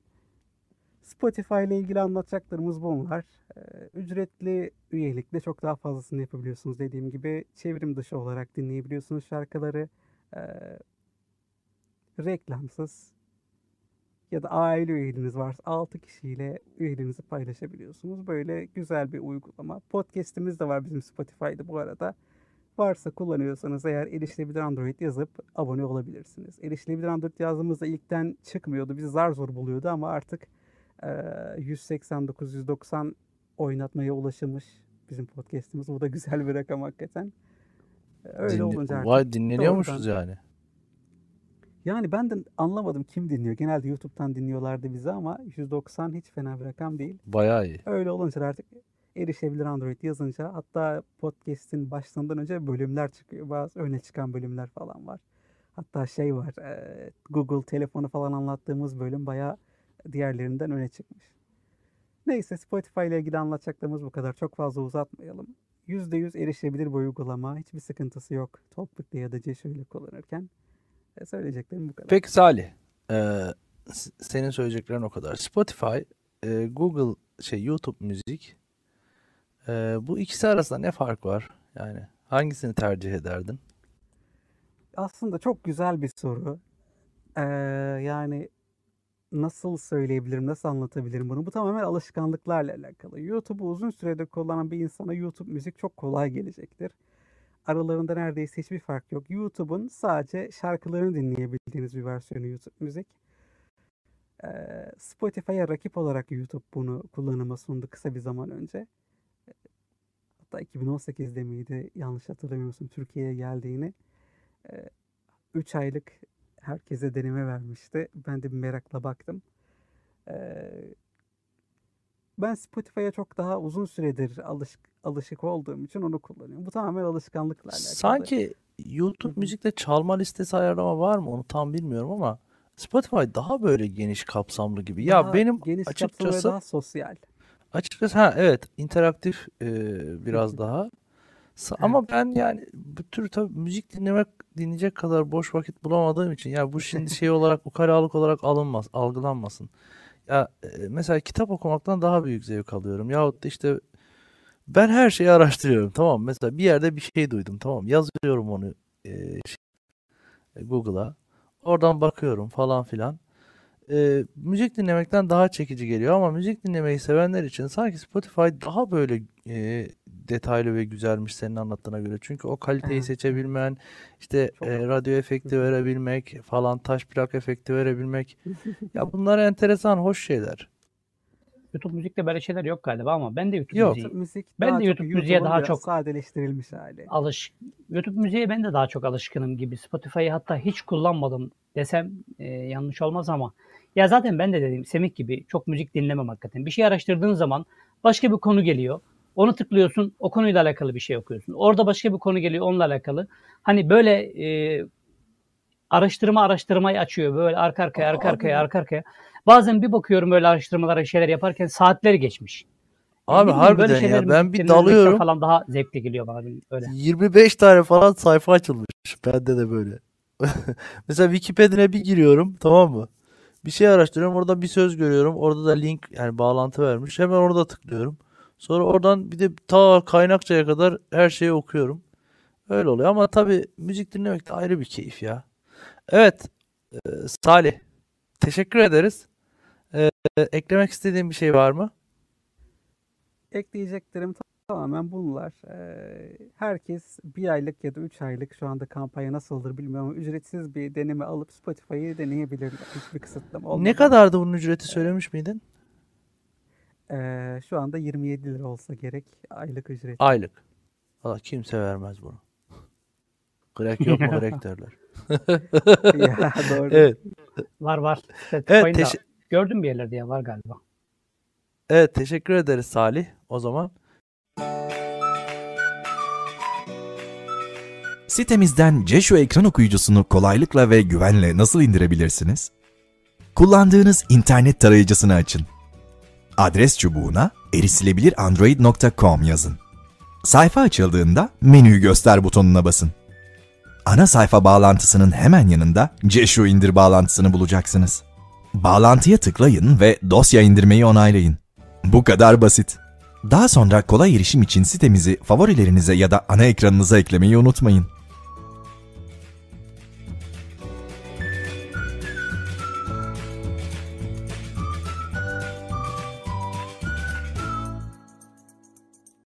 Spotify ile ilgili anlatacaklarımız bunlar. Ee, ücretli üyelikle çok daha fazlasını yapabiliyorsunuz. Dediğim gibi çevrim dışı olarak dinleyebiliyorsunuz şarkıları. Ee, reklamsız ya da aile üyeliğiniz varsa 6 kişiyle üyeliğinizi paylaşabiliyorsunuz. Böyle güzel bir uygulama. Podcast'imiz de var bizim Spotify'da bu arada. Varsa kullanıyorsanız eğer erişilebilir Android yazıp abone olabilirsiniz. Erişilebilir Android yazdığımızda ilkten çıkmıyordu. Bizi zar zor buluyordu ama artık eee, 189-190 oynatmaya ulaşılmış bizim podcast'imiz. Bu da güzel bir rakam hakikaten. Öyle Dinle- olunca artık Vay dinleniyormuşuz yani. yani ben de anlamadım kim dinliyor. Genelde YouTube'dan dinliyorlardı bizi ama 190 hiç fena bir rakam değil. Bayağı iyi. Öyle olunca artık erişebilir Android yazınca hatta podcast'in başından önce bölümler çıkıyor. Bazı öne çıkan bölümler falan var. Hatta şey var Google telefonu falan anlattığımız bölüm bayağı diğerlerinden öne çıkmış. Neyse Spotify ile ilgili anlatacaklarımız bu kadar. Çok fazla uzatmayalım. %100 erişebilir bu uygulama. Hiçbir sıkıntısı yok. Topik'te ya da Ceşo ile kullanırken. E, söyleyeceklerim bu kadar. Peki Salih, e, senin söyleyeceklerin o kadar. Spotify, e, Google, şey YouTube müzik. E, bu ikisi arasında ne fark var? Yani hangisini tercih ederdin? Aslında çok güzel bir soru. Ee, yani nasıl söyleyebilirim, nasıl anlatabilirim bunu? Bu tamamen alışkanlıklarla alakalı. YouTube'u uzun süredir kullanan bir insana YouTube müzik çok kolay gelecektir. Aralarında neredeyse hiçbir fark yok. YouTube'un sadece şarkılarını dinleyebildiğiniz bir versiyonu YouTube müzik. Ee, Spotify'a rakip olarak YouTube bunu kullanıma sundu kısa bir zaman önce. Hatta 2018'de miydi yanlış hatırlamıyorsam Türkiye'ye geldiğini. 3 aylık herkese deneme vermişti. Ben de bir merakla baktım. Ben Spotify'a çok daha uzun süredir alışık, alışık olduğum için onu kullanıyorum. Bu tamamen alışkanlıkla alakalı. Sanki YouTube müzikte çalma listesi ayarlama var mı onu tam bilmiyorum ama Spotify daha böyle geniş kapsamlı gibi. Ya Daha benim geniş açıkçası daha sosyal. Açıkçası ha evet interaktif e, biraz daha. Sa- Ama ben yani bu tür tabii müzik dinlemek dinleyecek kadar boş vakit bulamadığım için ya bu şimdi şey olarak ukalalık olarak alınmaz, algılanmasın. Ya e, mesela kitap okumaktan daha büyük zevk alıyorum. Yahut da işte ben her şeyi araştırıyorum tamam mı? Mesela bir yerde bir şey duydum tamam mı? Yazıyorum onu e, şey, e, Google'a. Oradan bakıyorum falan filan. E, müzik dinlemekten daha çekici geliyor ama müzik dinlemeyi sevenler için sanki Spotify daha böyle e, detaylı ve güzelmiş senin anlattığına göre. Çünkü o kaliteyi Evet. seçebilmen, işte Çok. e, radyo efekti verebilmek falan, taş plak efekti verebilmek. Ya bunlar enteresan, hoş şeyler. YouTube müzikte böyle şeyler yok galiba ama ben de YouTube Yok. müziği Müzik Ben daha de çok YouTube müziğe daha çok- sadeleştirilmiş hali. alış YouTube müziğe ben de daha çok alışkınım gibi. Spotify'ı hatta hiç kullanmadım desem e, yanlış olmaz ama ya zaten ben de dediğim Semih gibi çok müzik dinlemem hakikaten. Bir şey araştırdığın zaman başka bir konu geliyor. Onu tıklıyorsun, o konuyla alakalı bir şey okuyorsun. Orada başka bir konu geliyor, onunla alakalı. Hani böyle e, araştırma araştırmayı açıyor böyle arka arkaya, arka arkaya, arka arkaya. Bazen bir bakıyorum böyle araştırmalara, şeyler yaparken saatler geçmiş. Abi bileyim, harbiden ya ben bir dalıyorum. falan daha zevkli geliyor bana öyle. 25 tane falan sayfa açılmış. Bende de böyle. Mesela Wikipedia'ya bir giriyorum, tamam mı? Bir şey araştırıyorum, orada bir söz görüyorum. Orada da link yani bağlantı vermiş. Hemen orada tıklıyorum. Sonra oradan bir de ta kaynakçaya kadar her şeyi okuyorum. Öyle oluyor ama tabii müzik dinlemek de ayrı bir keyif ya. Evet, e, Salih. Teşekkür ederiz. E, eklemek istediğin bir şey var mı? Ekleyeceklerim tamamen bunlar. Herkes bir aylık ya da üç aylık şu anda kampanya nasıldır bilmiyorum ama ücretsiz bir deneme alıp Spotify'ı deneyebilirler. Hiçbir kısıtlama olmadan. Ne kadardı bunun ücreti söylemiş miydin? Ee, şu anda 27 lira olsa gerek aylık ücret. Aylık. Valla kimse vermez bunu. Grek yok mu Grek derler. ya doğru. Evet. Var var. Spotify'ın Evet, da teşe- gördüm bir yerlerde ya var galiba. evet teşekkür ederiz Salih. O zaman Sitemizden Cesho ekran okuyucusunu kolaylıkla ve güvenle nasıl indirebilirsiniz? Kullandığınız internet tarayıcısını açın. Adres çubuğuna erişilebilirandroid.com yazın. Sayfa açıldığında menüyü göster butonuna basın. Ana sayfa bağlantısının hemen yanında Cesho indir bağlantısını bulacaksınız. Bağlantıya tıklayın ve dosya indirmeyi onaylayın. Bu kadar basit. Daha sonra kolay erişim için sitemizi favorilerinize ya da ana ekranınıza eklemeyi unutmayın.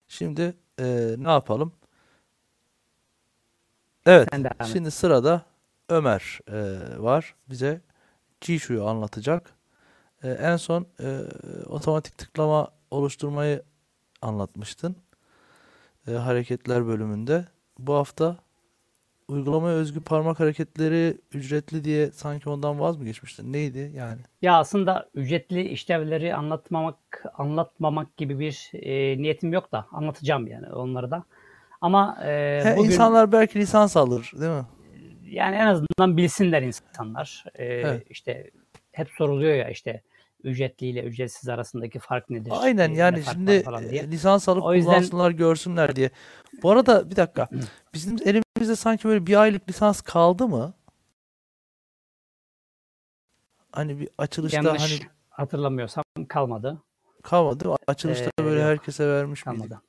şimdi eee, ne yapalım? Evet. Şimdi sırada Ömer eee, var. Bize Jishu'yu anlatacak. Eee, en son eee, otomatik tıklama oluşturmayı anlatmıştın. Eee, hareketler bölümünde. Bu hafta uygulamaya özgü parmak hareketleri ücretli diye sanki ondan vaz mı geçmiştin? Neydi yani? Ya aslında ücretli işlevleri anlatmamak anlatmamak gibi bir e, niyetim yok da anlatacağım yani onları da. Ama e, He, bugün insanlar belki lisans alır, değil mi? yani en azından bilsinler insanlar. E, Evet. işte hep soruluyor ya işte ücretli ile ücretsiz arasındaki fark nedir? Aynen E, ne yani var şimdi e, lisans alıp O yüzden- kullansınlar görsünler diye. Bu arada bir dakika. Bizim elimizde sanki böyle bir aylık lisans kaldı mı? Hani bir açılışta Yanlış hani hatırlamıyorsam kalmadı. kalmadı? Açılışta Ee, böyle yok. herkese vermiş miydik? Kalmadı.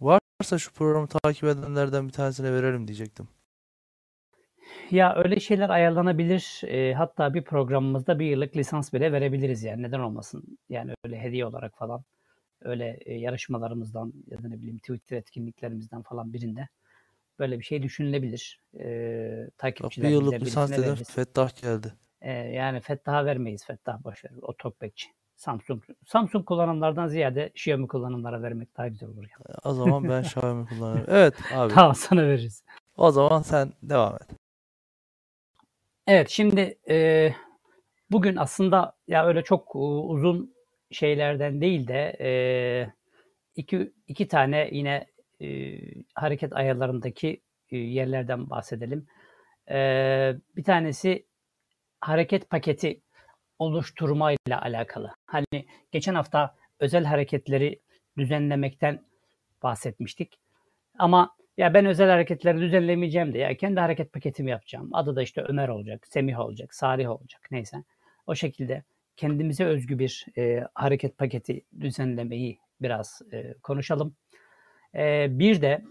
Varsa şu programı takip edenlerden bir tanesine verelim diyecektim. Ya öyle şeyler ayarlanabilir. E, hatta bir programımızda bir yıllık lisans bile verebiliriz yani neden olmasın. Yani öyle hediye olarak falan. Öyle e, yarışmalarımızdan ya da ne bileyim Twitter etkinliklerimizden falan birinde böyle bir şey düşünülebilir. E, Bak bir takipçilerimizle yıllık lisans birisine veririz. Fettah geldi. E, yani Fettah'a vermeyiz. Fettah boş ver. O talkbackçi. Samsung Samsung kullananlardan ziyade Xiaomi kullananlara vermek daha güzel olur. Yani. O zaman ben Xiaomi kullanıyorum. Evet abi. Tamam sana veririz. O zaman sen devam et. Evet şimdi e, bugün aslında ya öyle çok uzun şeylerden değil de e, iki, iki tane yine e, hareket ayarlarındaki e, yerlerden bahsedelim. E, bir tanesi hareket paketi oluşturmayla alakalı. Hani geçen hafta özel hareketleri düzenlemekten bahsetmiştik. Ama ya ben özel hareketleri düzenlemeyeceğim de ya kendi hareket paketimi yapacağım. Adı da işte Ömer olacak, Semih olacak, Salih olacak neyse. O şekilde kendimize özgü bir e, hareket paketi düzenlemeyi biraz e, konuşalım. E, bir de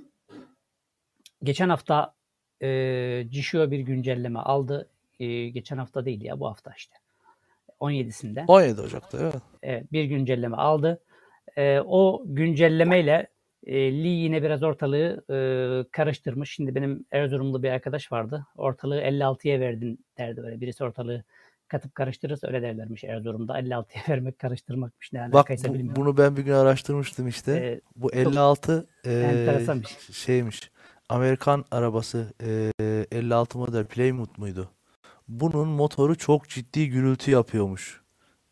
geçen hafta e, Jishua bir güncelleme aldı. E, geçen hafta değil ya bu hafta işte. 17'sinde. 17 Ocak'ta evet. Evet, bir güncelleme aldı. E, o güncellemeyle e, Lee yine biraz ortalığı e, karıştırmış. Şimdi benim Erzurumlu bir arkadaş vardı. Ortalığı 56'ya verdin derdi böyle. Birisi ortalığı katıp karıştırırsa öyle derlermiş Erzurum'da. 56'ya vermek karıştırmakmış. Ne Bak alakaysa bu- bilmiyorum. bunu ben bir gün araştırmıştım işte. E, Bu 56 e, şey. şeymiş. Amerikan arabası e, 56 model Plymouth muydu? Bunun motoru çok ciddi gürültü yapıyormuş.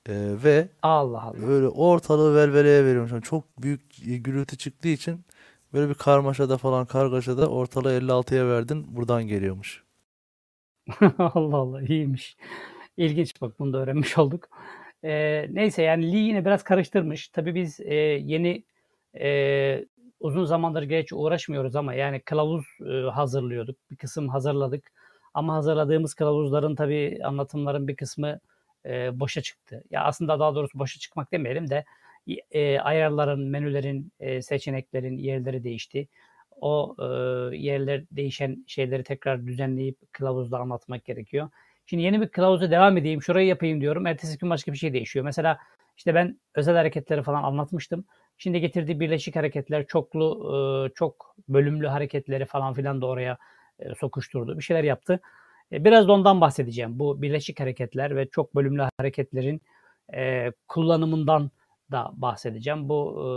E, ve Allah Allah. böyle ortalığı velveleye veriyormuş. Yani çok büyük gürültü çıktığı için böyle bir karmaşada falan kargaşada ortalığı 56'ya verdin buradan geliyormuş. Allah Allah iyiymiş. İlginç bak bunu da öğrenmiş olduk. Ee, neyse yani Lee yine biraz karıştırmış. Tabii biz e, yeni e, uzun zamandır geç uğraşmıyoruz ama yani kılavuz e, hazırlıyorduk. Bir kısım hazırladık. Ama hazırladığımız kılavuzların tabii anlatımların bir kısmı e, boşa çıktı. Ya aslında daha doğrusu boşa çıkmak demeyelim de e, ayarların, menülerin, e, seçeneklerin yerleri değişti. O e, yerler değişen şeyleri tekrar düzenleyip kılavuzda anlatmak gerekiyor. Şimdi yeni bir kılavuza devam edeyim, şurayı yapayım diyorum. Ertesi gün başka bir şey değişiyor. Mesela işte ben özel hareketleri falan anlatmıştım. Şimdi getirdiği birleşik hareketler, çoklu, e, çok bölümlü hareketleri falan filan da oraya e, sokuşturdu. Bir şeyler yaptı. E, Biraz da ondan bahsedeceğim. Bu birleşik hareketler ve çok bölümlü hareketlerin e, kullanımından da bahsedeceğim. Bu e,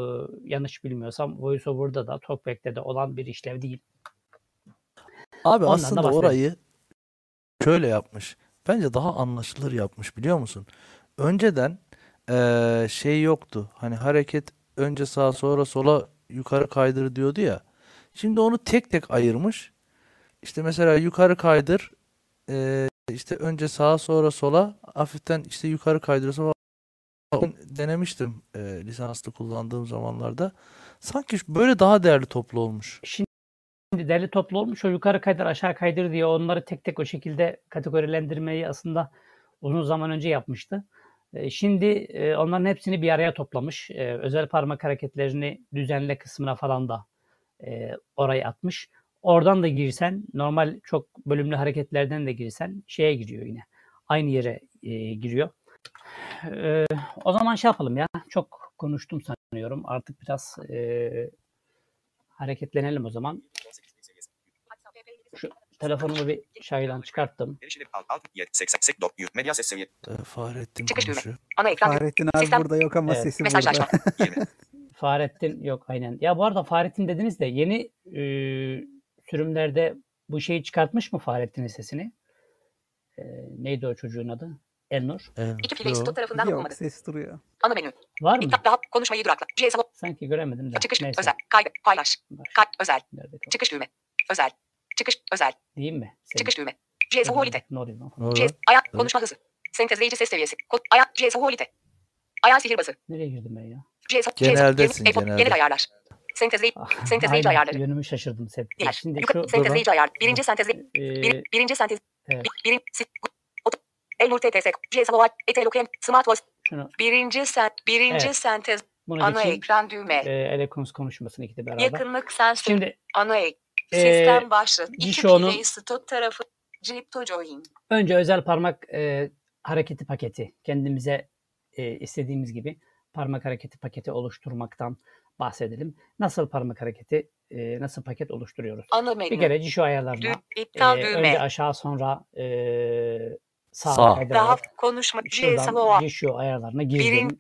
yanlış bilmiyorsam VoiceOver'da da TalkBack'te de olan bir işlev değil. Abi Ondan da aslında orayı şöyle yapmış. Bence daha anlaşılır yapmış biliyor musun? Önceden eee, şey yoktu. Hani hareket önce sağa sonra sola yukarı kaydır diyordu ya. Şimdi onu tek tek ayırmış. İşte mesela yukarı kaydır eee, işte önce sağa sonra sola hafiften işte yukarı kaydırırsa falan. Denemiştim eee, lisanslı kullandığım zamanlarda. Sanki böyle daha değerli toplu olmuş. Şimdi derli toplu olmuş o yukarı kaydır aşağı kaydır diye onları tek tek o şekilde kategorilendirmeyi aslında uzun zaman önce yapmıştı. E, Şimdi e, onların hepsini bir araya toplamış. E, Özel parmak hareketlerini düzenle kısmına falan da e, oraya atmış. Oradan da girsen normal çok bölümlü hareketlerden de girsen şeye giriyor yine. Aynı yere e, giriyor. E, o zaman şey yapalım ya. Çok konuştum sanıyorum. Artık biraz e, hareketlenelim o zaman. Şu telefonumu bir şaylan çıkarttım. Erişilip alt alt yet 88 dot yut medya ses seviye Eee, Fahrettin Çıkış düğme. konuşuyor. Ana ekran düğme. Fahrettin abi Sistem- burada yok ama Evet. sesi Mesajlaşma. burada. 20. Fahrettin yok aynen. Ya bu arada Fahrettin dediniz de yeni e, sürümlerde bu şeyi çıkartmış mı Fahrettin'in sesini? E, neydi o çocuğun adı? Elnur. Evet, İki yo. Institute tarafından yok okunmadı. ses duruyor. Ana menü. Var mı? İptal daha konuşmayı durakla. GSM Sanki göremedim de. çıkış Neyse. özel. Kaydı paylaş. Kay özel. Çıkış düğme. Özel. Çıkış özel. Diyeyim mi? Senin. Çıkış düğme. GSM Holite. GS ayak konuşma hızı. Sentezleyici ses seviyesi. Kod ayak GSM Holite. Ayak sihirbazı. Nereye girdim ben ya? GSM Geneldesin, Yeni, genelde. genel ayarlar. Sentezleyici Ah, Sentezleyici ayarları. Yönümü şaşırdım. Sen. Diğer. Şimdi Yukarı şu sentezleyici ayar. Birinci sentezle. e, Bir, birinci sentez. evet, Bir, Elnur TTS. Oval. Etelokem. Smart Voice. şunu Birinci sent. Birinci Evet. sentez. bunu Ana geçeyim. ekran düğme. E, Elekons konuşmasını ikide beraber. Yakınlık sensör. Şimdi Ana ek. Ee, Sistem başlık. İki Jisho'nun- pile stot tarafı. Crypto join. Önce özel parmak e, hareketi paketi. Kendimize e, istediğimiz gibi parmak hareketi paketi oluşturmaktan bahsedelim. Nasıl parmak hareketi, e, nasıl paket oluşturuyoruz? Ana Bir menü. kere şu ayarlarına Dü, e, iptal önce düğme. aşağı sonra e, sağa Sağ. kaydırarak Daha konuşma. GSM şuradan şu ayarlarına girdim. Birinci,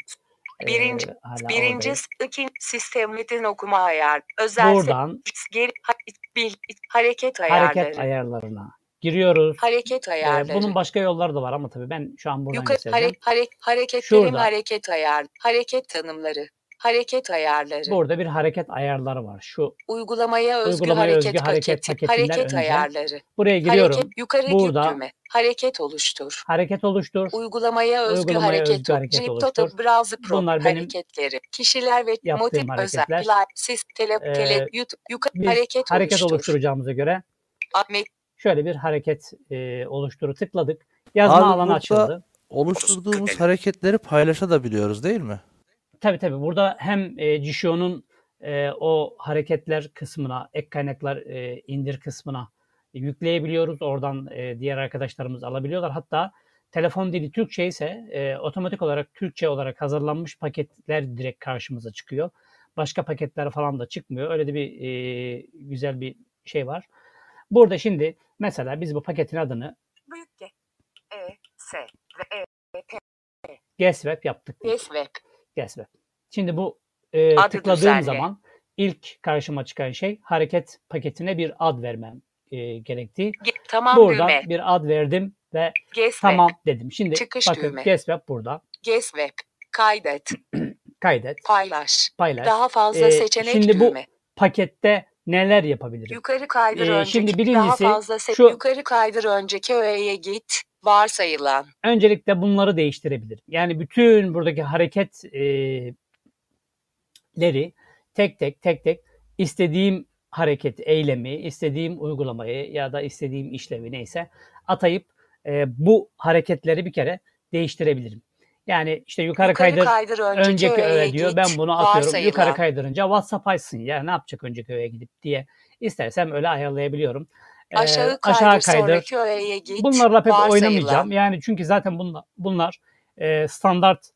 Ee, birinci oradayım. ikin sistem metin okuma ayar. Özel Buradan geri ha- bil, hareket ayarları. hareket ayarlarına giriyoruz. Hareket Ee, ayarları. bunun başka yolları da var ama tabii ben şu an buradan Yukarı göstereceğim. hare, hare, hareketlerin Şurada. hareket ayar. Hareket tanımları. Hareket ayarları. Burada bir hareket ayarları var. Şu Uygulamaya özgü Uygulamaya hareket, özgü hareket paketi. Hareket önce ayarları. buraya giriyorum. Hareket yukarı Burada- git düğme. Hareket oluştur. Hareket oluştur. Uygulamaya özgü Uygulamaya hareket. özgü hareket Jeep oluştur. Total Browser Pro Bunlar benim hareketleri. Kişiler ve motif özel. sis, tele, Ee, tele, YouTube, yukarı hareket, hareket oluştur. oluşturacağımıza göre Ahmet, şöyle bir hareket e, oluşturu tıkladık. Yazma Abi alanı açıldı. Oluşturduğumuz hareketleri paylaşabiliyoruz değil mi? Tabii tabii burada hem e, Jishio'nun e, o hareketler kısmına, ek kaynaklar e, indir kısmına yükleyebiliyoruz. Oradan e, diğer arkadaşlarımız alabiliyorlar. Hatta telefon dili Türkçe ise e, otomatik olarak Türkçe olarak hazırlanmış paketler direkt karşımıza çıkıyor. Başka paketler falan da çıkmıyor. Öyle de bir e, güzel bir şey var. Burada şimdi mesela biz bu paketin adını büyük G, E, S ve E, GetSwap yaptık. Yes Web. GetSwap. Şimdi bu e, Adı tıkladığım düzenle. zaman ilk karşıma çıkan şey hareket paketine bir ad vermem e, gerektiği. Ge- tamam Burada düğme. bir ad verdim ve Yes tamam dedim. Şimdi Çıkış bakın düğme. Burada. Web. Web. Kaydet. Kaydet, Paylaş. paylaş. Daha fazla Ee, seçenek şimdi bu düğme. pakette neler yapabilirim? Yukarı kaydır Ee, önceki. şimdi daha birincisi fazla se- şu- yukarı kaydır önceki öğeye git. Varsayılan. Öncelikle bunları değiştirebilirim. Yani bütün buradaki hareketleri tek tek tek tek istediğim hareket, eylemi, istediğim uygulamayı ya da istediğim işlevi neyse atayıp e, bu hareketleri bir kere değiştirebilirim. Yani işte yukarı, Yukarı kaydır kaydır önceki, önceki öğe diyor. git. Ben bunu atıyorum. Varsayılan. Yukarı kaydırınca WhatsApp açsın ya ne yapacak önceki öğeye gidip diye istersem öyle ayarlayabiliyorum. Ee, Aşağı kaydır, sonraki öğeye git. Bunlarla pek Varsayılan. oynamayacağım. Yani çünkü zaten bunlar, bunlar e, standart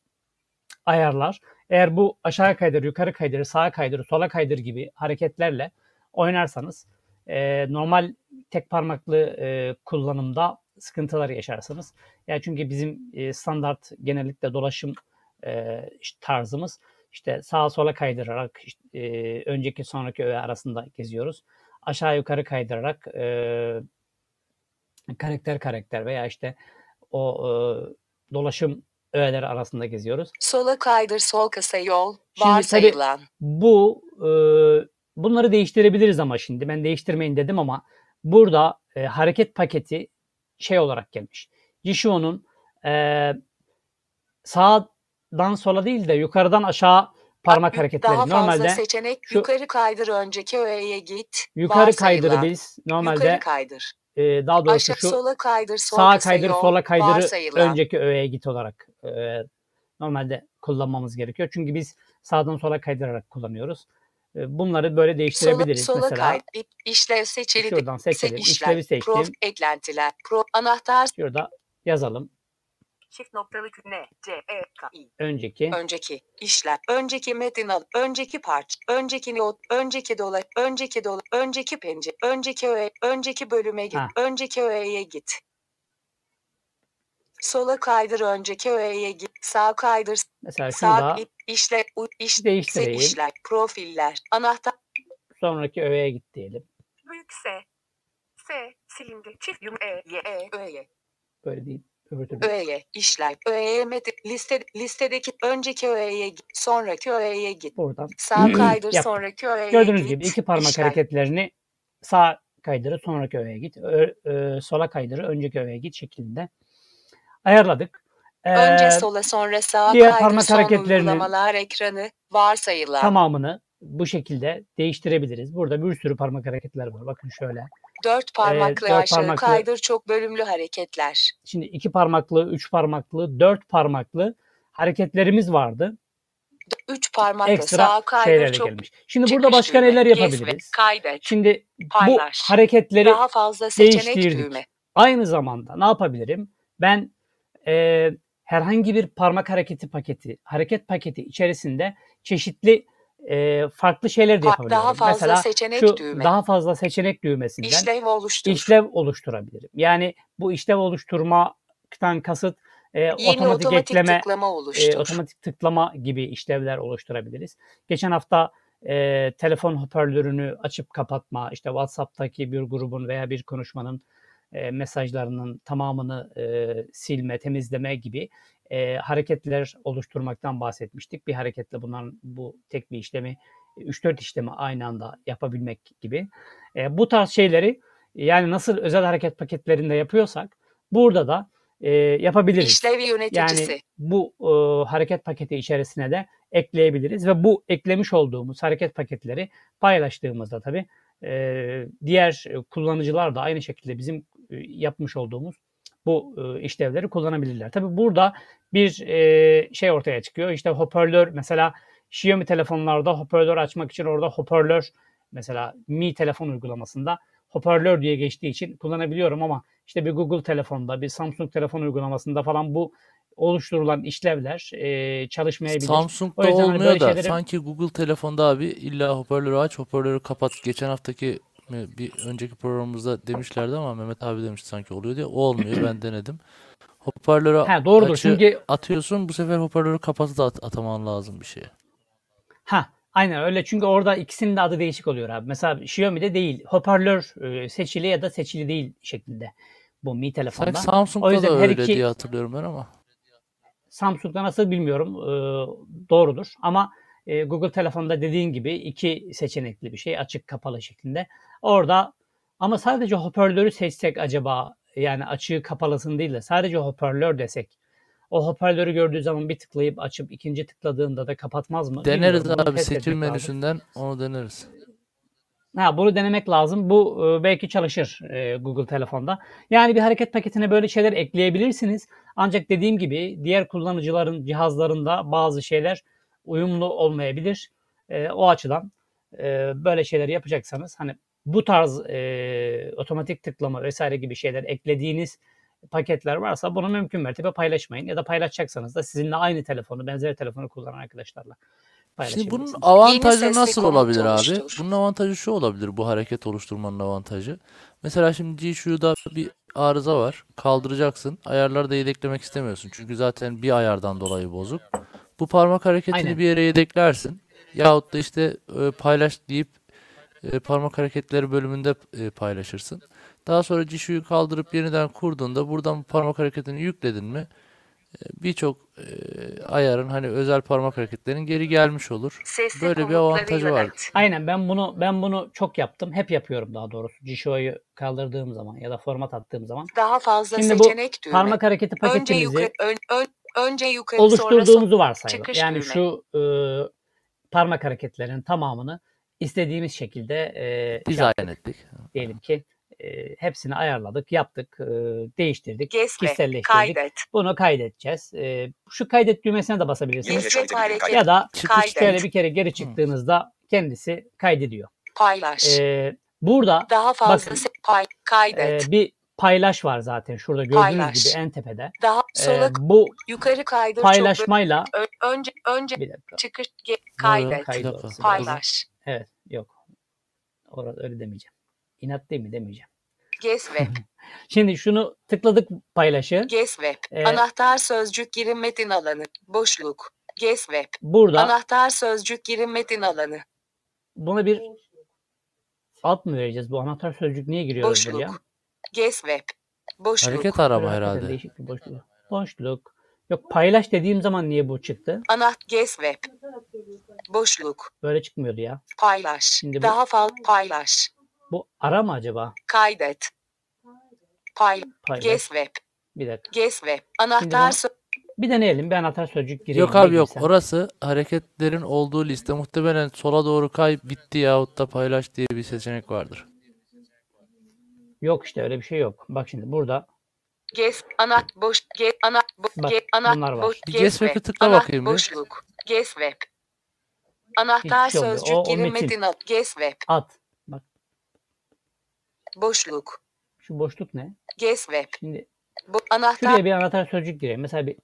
ayarlar. Eğer bu aşağı kaydır, yukarı kaydır, sağa kaydır, sola kaydır gibi hareketlerle oynarsanız e, normal tek parmaklı e, kullanımda sıkıntılar yaşarsınız. Yani çünkü bizim e, standart genellikle dolaşım e, işte tarzımız işte sağa sola kaydırarak işte, e, önceki sonraki öğe arasında geziyoruz. Aşağı yukarı kaydırarak e, karakter karakter veya işte o e, dolaşım öğeleri arasında geziyoruz. Sola kaydır, sol kısa yol. Varsayılan. Bu e, bunları değiştirebiliriz ama şimdi ben değiştirmeyin dedim ama burada e, hareket paketi şey olarak gelmiş. Jishou'nun e, sağdan sola değil de yukarıdan aşağı parmak Daha hareketleri. fazla Normalde seçenek. şu- yukarı kaydır önceki öğeye git. yukarı kaydırı biz normalde Yukarı kaydır. e, daha doğrusu Aşağı şu sola kaydır, sağa kaydır yol. sola kaydırı Varsayılan. önceki öğeye git olarak e, normalde kullanmamız gerekiyor. Çünkü biz sağdan sola kaydırarak kullanıyoruz. E, bunları böyle Sola, değiştirebiliriz. sola Mesela kay. İşlev seçili. şuradan seçelim. işlev, İşlevi seçtim. Prof, eklentiler. Pro, anahtar. Şurada yazalım. Çift noktalı N, C, E, K, I. Önceki. Önceki, işler, önceki metin al, önceki parça, önceki not, önceki dola, önceki dola, önceki pencere, önceki öğe, önceki bölüme git, Ha. önceki öğeye git. Sola kaydır. Önceki öğeye git, sağ kaydır, Mesela sağ ip, işle, u, iş, değiştireyim. işler, profiller, anahtar, Sonraki öğeye git diyelim. büyük S, S, silindi, çift yum, E, Y, E, öğeye, Böyle değil. Öğeye, işler, metin, liste, listedeki önceki öğeye git, sonraki öğeye git. Buradan. Sağ kaydır Yap. sonraki öğeye Gördüğünüz git. gibi iki parmak işler. hareketlerini sağ kaydırı sonraki öğeye git. Ö- e, sola kaydırı önceki öğeye git şeklinde ayarladık. Önce Ee, sola sonra sağa diğer kaydır parmak son hareketlerini- uygulamalar ekranı varsayılan. tamamını bu şekilde değiştirebiliriz. Burada bir sürü parmak hareketler var. Bakın şöyle. Dört parmaklı Ee, dört aşağı parmaklı- kaydır çok bölümlü hareketler. Şimdi iki parmaklı, üç parmaklı, dört parmaklı hareketlerimiz vardı. Üç parmaklı Ekstra sağa kaydır çok gelmiş. Şimdi burada başka düğme, neler yapabiliriz? Kaydet. Şimdi bu Paylaş. hareketleri Daha fazla seçenek düğme. Aynı zamanda ne yapabilirim? Ben e, herhangi bir parmak hareketi paketi, hareket paketi içerisinde çeşitli e, farklı şeyler de Pa- yapabilirim. daha fazla Mesela seçenek şu düğme. daha fazla seçenek düğmesinden İşlev oluştur. işlev oluşturabilirim. Yani bu işlev oluşturmaktan kasıt e, Yeni otomatik, otomatik ekleme, tıklama e, oluştur. otomatik tıklama gibi işlevler oluşturabiliriz. Geçen hafta e, telefon hoparlörünü açıp kapatma, işte WhatsApp'taki bir grubun veya bir konuşmanın e, mesajlarının tamamını e, silme, temizleme gibi e, hareketler oluşturmaktan bahsetmiştik. Bir hareketle bunların bu tek bir işlemi 3-4 işlemi aynı anda yapabilmek gibi. E, bu tarz şeyleri yani nasıl özel hareket paketlerinde yapıyorsak burada da e, yapabiliriz. İşlev yöneticisi. Yani bu e, hareket paketi içerisine de ekleyebiliriz ve bu eklemiş olduğumuz hareket paketleri paylaştığımızda tabii e, diğer kullanıcılar da aynı şekilde bizim yapmış olduğumuz bu e, işlevleri kullanabilirler. Tabii burada bir e, şey ortaya çıkıyor. İşte hoparlör mesela Xiaomi telefonlarda hoparlör açmak için orada hoparlör mesela Mi telefon uygulamasında hoparlör diye geçtiği için kullanabiliyorum ama işte bir Google telefonda, bir Samsung telefon uygulamasında falan bu oluşturulan işlevler e, çalışmayabilir. O Samsung'da yüzden hani olmuyor böyle da şeyleri- sanki Google telefonda abi illa hoparlörü aç, hoparlörü kapat. Geçen haftaki mi, bir önceki programımızda demişlerdi ama Mehmet abi demişti sanki oluyor diye. O olmuyor ben denedim. Hoparlörü Ha, doğrudur açı çünkü atıyorsun bu sefer hoparlörü kapatıp da at- ataman lazım bir şeye. Ha, aynen öyle çünkü orada ikisinin de adı değişik oluyor abi. Mesela Xiaomi'de değil. Hoparlör e, seçili ya da seçili değil şeklinde bu Mi telefonda. Sanki Samsung'da O yüzden da öyle iki- diye hatırlıyorum ben ama. Samsung'da nasıl bilmiyorum. E, doğrudur ama e, Google telefonda dediğin gibi iki seçenekli bir şey açık kapalı şeklinde. Orada ama sadece hoparlörü seçsek acaba yani açığı kapalısını değil de sadece hoparlör desek o hoparlörü gördüğü zaman bir tıklayıp açıp ikinci tıkladığında da kapatmaz mı? Deneriz Bilmiyorum. Abi seçim etmek lazım. menüsünden onu deneriz. Ha, bunu denemek lazım. Bu e, belki çalışır e, Google telefonda. Yani bir hareket paketine böyle şeyler ekleyebilirsiniz. Ancak dediğim gibi diğer kullanıcıların cihazlarında bazı şeyler uyumlu olmayabilir. E, o açıdan e, böyle şeyler yapacaksanız hani bu tarz e, otomatik tıklama vesaire gibi şeyler eklediğiniz paketler varsa bunu mümkün mertebe paylaşmayın. Ya da paylaşacaksanız da sizinle aynı telefonu, benzer telefonu kullanan arkadaşlarla Şimdi bunun avantajı nasıl olabilir abi? oluştur. Bunun avantajı şu olabilir bu hareket oluşturmanın avantajı. Mesela şimdi G-Shoe'da bir arıza var. Kaldıracaksın. Ayarları da yedeklemek istemiyorsun. Çünkü zaten bir ayardan dolayı bozuk. Bu parmak hareketini Aynen. bir yere yedeklersin. Yahut da işte e, paylaş deyip e, parmak hareketleri bölümünde e, paylaşırsın. Daha sonra G-Shoe'yu kaldırıp yeniden kurduğunda buradan bu parmak hareketini yükledin mi e, birçok e, ayarın hani özel parmak hareketlerinin geri gelmiş olur. Sesli Böyle bir avantajı var. Aynen ben bunu ben bunu çok yaptım. Hep yapıyorum daha doğrusu. Jisho'yu kaldırdığım zaman ya da format attığım zaman. Daha fazla Şimdi bu seçenek düğme. Parmak hareketi önce paketimizi yukarı, ön, ön, önce yukarı sonra oluşturduğumuzu varsayalım. çıkış Yani düğme. şu e, parmak hareketlerinin tamamını istediğimiz şekilde e, Dizayn yaptık. ettik. diyelim ki e, hepsini ayarladık, yaptık, e, değiştirdik, Kes ve kişiselleştirdik. kaydet. Bunu kaydedeceğiz. E, şu kaydet düğmesine de basabilirsiniz. Kes ve hareket. Ya da Çıkış şöyle bir kere geri çıktığınızda kendisi kaydediyor. Paylaş. E, burada Daha fazla bakın, pay, e, kaydet. bir paylaş var zaten şurada gördüğünüz Paylaş. gibi en tepede. Daha E, sola bu yukarı kaydır. paylaşmayla Çok, önce önce bir dakika. çıkış kaydet. Kaydı. Paylaş. Evet yok. Orada öyle demeyeceğim. İnat değil mi demeyeceğim. Ges web. Şimdi şunu tıkladık paylaşı. Ges web. Ee, Anahtar sözcük girin metin alanı. Boşluk. Ges web. Burada Anahtar sözcük girin metin alanı. buna bir alt mı vereceğiz? Bu anahtar sözcük niye giriyoruz buraya? Web. Boşluk. Hareket arama herhalde. Değişik bir boşluk. Boşluk. Yok paylaş dediğim zaman niye bu çıktı? Anaht ges web. Boşluk. Böyle çıkmıyordu ya. Paylaş. Şimdi bu- Daha fazla paylaş. Bu ara mı acaba? Kaydet. Pay. Paylaş. Ges web. Bir dakika. Ges web. Anahtar sö- Bir deneyelim. Bir anahtar sözcük gireyim. Yok abi yok. girsem? Orası hareketlerin olduğu liste. Muhtemelen sola doğru kay bitti yahut da paylaş diye bir seçenek vardır. Yok işte öyle bir şey yok. Bak şimdi burada Ges ana boş ge ana bo, Bak, ge, ana bunlar var. boş Bir ges ges web. tıkla bakayım bir. boşluk. Ges web. Anahtar Hiçbir şey olmuyor. sözcük O- metin. metin al. Ges web. at. Bak Boşluk. şu boşluk ne? Ges web. Şimdi Bu anahtar şuraya bir anahtar sözcük gireyim. Mesela bir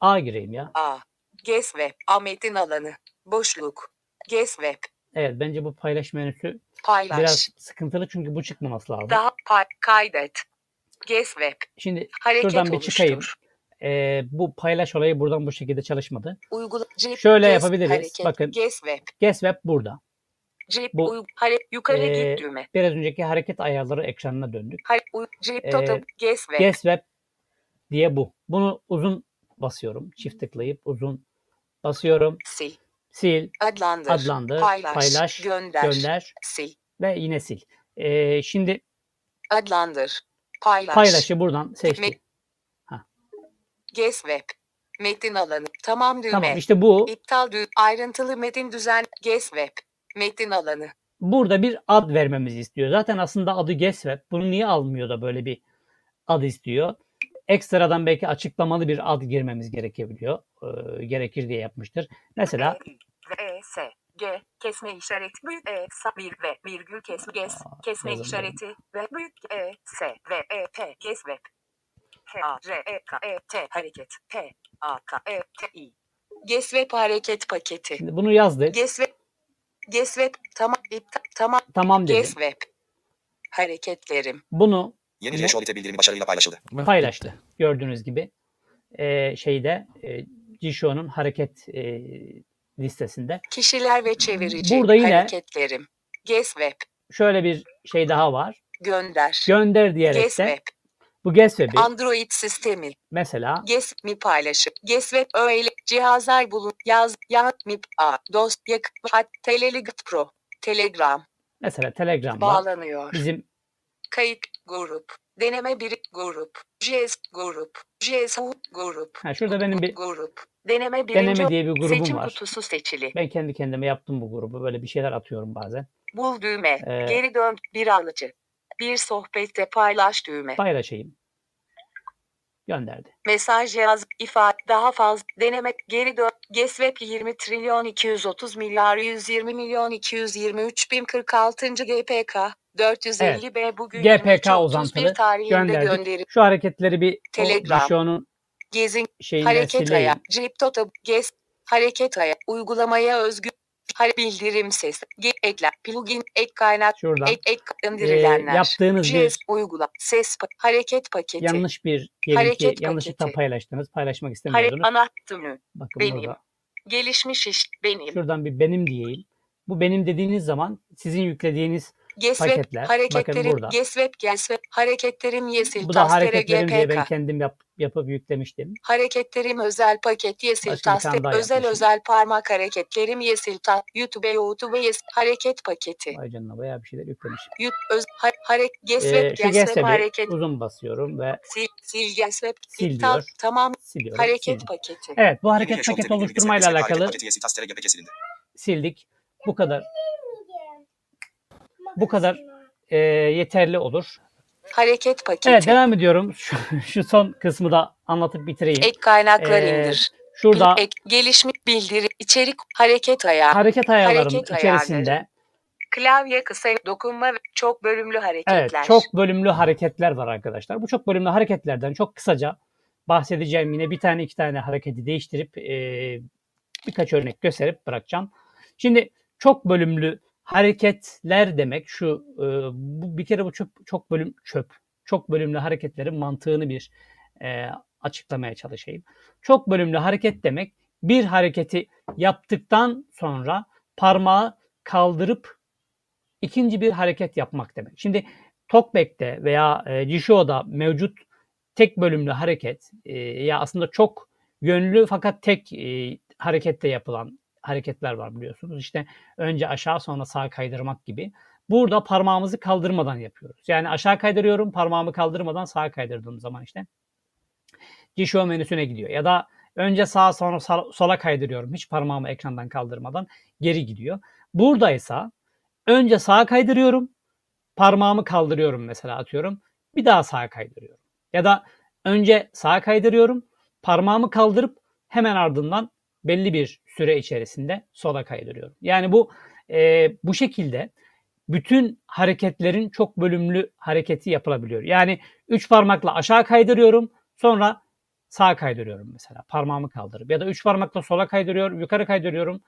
A. A gireyim ya. A. Ges web. A metin alanı. Boşluk. Ges web. Evet bence bu paylaş menüsü Paylaş. biraz sıkıntılı çünkü bu çıkmaması lazım. Daha pay, kaydet. Ges web. Şimdi Hareket şuradan bir çıkayım. oluştur. e, bu paylaş olayı buradan bu şekilde çalışmadı. Uygula. Cep, Şöyle Ges- yapabiliriz. Hareket. Bakın. Ges web. Guess Web burada. Cep. Bu, uy- hare- yukarı Ee, git düğme. Biraz önceki hareket ayarları ekranına döndük. Hare- uy- Cep Ee, total. Ges web. Guess Web diye bu. Bunu uzun basıyorum. Çift tıklayıp uzun basıyorum. Sil. Sil, Adlandır. adlandır, Paylaş. paylaş, gönder. gönder Sil. ve yine sil. Ee, şimdi Adlandır. Paylaş. paylaşı buradan seçtim. Me- Ges web. Metin alanı. Tamam düğme. Tamam işte bu. İptal düğme. Ayrıntılı metin düzen. Ges web. Metin alanı. Burada bir ad vermemizi istiyor. Zaten aslında adı Guess Web. Bunu niye almıyor da böyle bir ad istiyor? Ekstradan belki açıklamalı bir ad girmemiz gerekebiliyor. Ee, gerekir diye yapmıştır. Mesela E, G, kesme işareti, büyük E, sa, bir ve virgül kesme, ges, Aa, kesme işareti ve büyük E, S, V, E, P, ges web. P, A, R, E, K, E, T, hareket, P, A, K, E, T, I. Ges web hareket paketi. şimdi bunu yazdık. Ges web, ges web, tamam, iptal, tamam, Tamam dedim. ges web. Hareketlerim. bunu Yeni Jeşolite bildirimi başarıyla paylaşıldı. paylaştı. Gördüğünüz gibi e, şeyde e, Jisho'nun hareket e, listesinde. Kişiler ve çevirici. Burada yine- Hareketlerim. Ges web. Şöyle bir şey daha var. Gönder. Gönder diyerek Ges de bu Guess Web'i Android sistemi. mesela Ges mi paylaşıp Ges web öyle cihazlar bulun yaz mi a dost yak hat telegram pro telegram mesela Telegram'da bağlanıyor bizim kayıt grup deneme bir grup JS grup JS grup ha, şurada benim bir grup deneme birinci deneme diye bir grubum seçim var. kutusu seçili Ben kendi kendime yaptım bu grubu. Böyle bir şeyler atıyorum bazen. bul düğme Ee, geri dön bir alıcı bir sohbette paylaş düğme Paylaşayım. Gönderdi. Mesaj yaz, ifade, daha fazla, deneme, geri dön, GESWEP 20 trilyon 230 milyar 120 milyon 223 bin 46. GPK 450B bugün GPK 23.31 uzantılı Gönderdik. gönderi. Şu hareketleri bir Telegram. Jisho'nun Gezin, şeyinden hareket sileyim. aya, Cep Toto, GES, hareket aya, uygulamaya özgü, har- bildirim ses, ge, ekle, plugin, ek kaynak, Şuradan ek, ek, indirilenler. e, yaptığınız bir GES, uygula, ses, pa- hareket paketi. yanlış bir diyelim ki Hareket yanlışlıkla paketi. paylaştınız. Paylaşmak Hare, istemiyordunuz. anahtarı, Bakın benim. burada. gelişmiş iş, benim. Şuradan bir benim diyeyim. Bu benim dediğiniz zaman sizin yüklediğiniz Gesweb paketler. Hareketlerim burada. Gesweb Gesweb hareketlerim yesil Bu da hareketlerim diye ben kendim yap, yapıp yüklemiştim. hareketlerim özel paket yesil özel yapmışım. özel parmak hareketlerim yesil ta YouTube YouTube yes hareket paketi Vay canına bayağı bir şeyler yüklemiş. Yut öz ha, harek Gesweb Ee, Gesweb Guess Web'i hareket uzun basıyorum ve sil sil Gesweb Sil diyor. tamam siliyorum. hareket sildim. paketi Evet bu hareket paketi oluşturmayla hareket alakalı paketi yesil tastere GPK silindi. sildik. Bu kadar bu kadar e, yeterli olur. hareket paketi Evet devam ediyorum. Şu, şu son kısmı da anlatıp bitireyim. ek kaynaklar Ee, indir Şurada ek gelişmiş bildiri içerik hareket ayağı hareket ayarlarının içerisinde ayarları. klavye kısa dokunma ve çok bölümlü hareketler evet çok bölümlü hareketler var arkadaşlar. Bu çok bölümlü hareketlerden çok kısaca bahsedeceğim. Yine bir tane iki tane hareketi değiştirip e, birkaç örnek gösterip bırakacağım. Şimdi çok bölümlü hareketler demek şu e, bu bir kere bu çöp, çok bölüm çöp. Çok bölümlü hareketlerin mantığını bir e, açıklamaya çalışayım. Çok bölümlü hareket demek bir hareketi yaptıktan sonra parmağı kaldırıp ikinci bir hareket yapmak demek. Şimdi Talkback'te veya e, Jisho'da mevcut tek bölümlü hareket e, ya aslında çok yönlü fakat tek e, harekette yapılan hareketler var biliyorsunuz. İşte önce aşağı sonra sağa kaydırmak gibi. Burada parmağımızı kaldırmadan yapıyoruz. Yani aşağı kaydırıyorum parmağımı kaldırmadan sağa kaydırdığım zaman işte Jisho menüsüne gidiyor. Ya da önce sağa sonra sola kaydırıyorum. Hiç parmağımı ekrandan kaldırmadan geri gidiyor. Buradaysa önce sağa kaydırıyorum. Parmağımı kaldırıyorum mesela atıyorum. Bir daha sağa kaydırıyorum. Ya da önce sağa kaydırıyorum. Parmağımı kaldırıp hemen ardından belli bir süre içerisinde sola kaydırıyorum. Yani bu e, bu şekilde bütün hareketlerin çok bölümlü hareketi yapılabiliyor. Yani üç parmakla aşağı kaydırıyorum. Sonra sağa kaydırıyorum mesela. Parmağımı kaldırıp ya da üç parmakla sola kaydırıyorum, yukarı kaydırıyorum.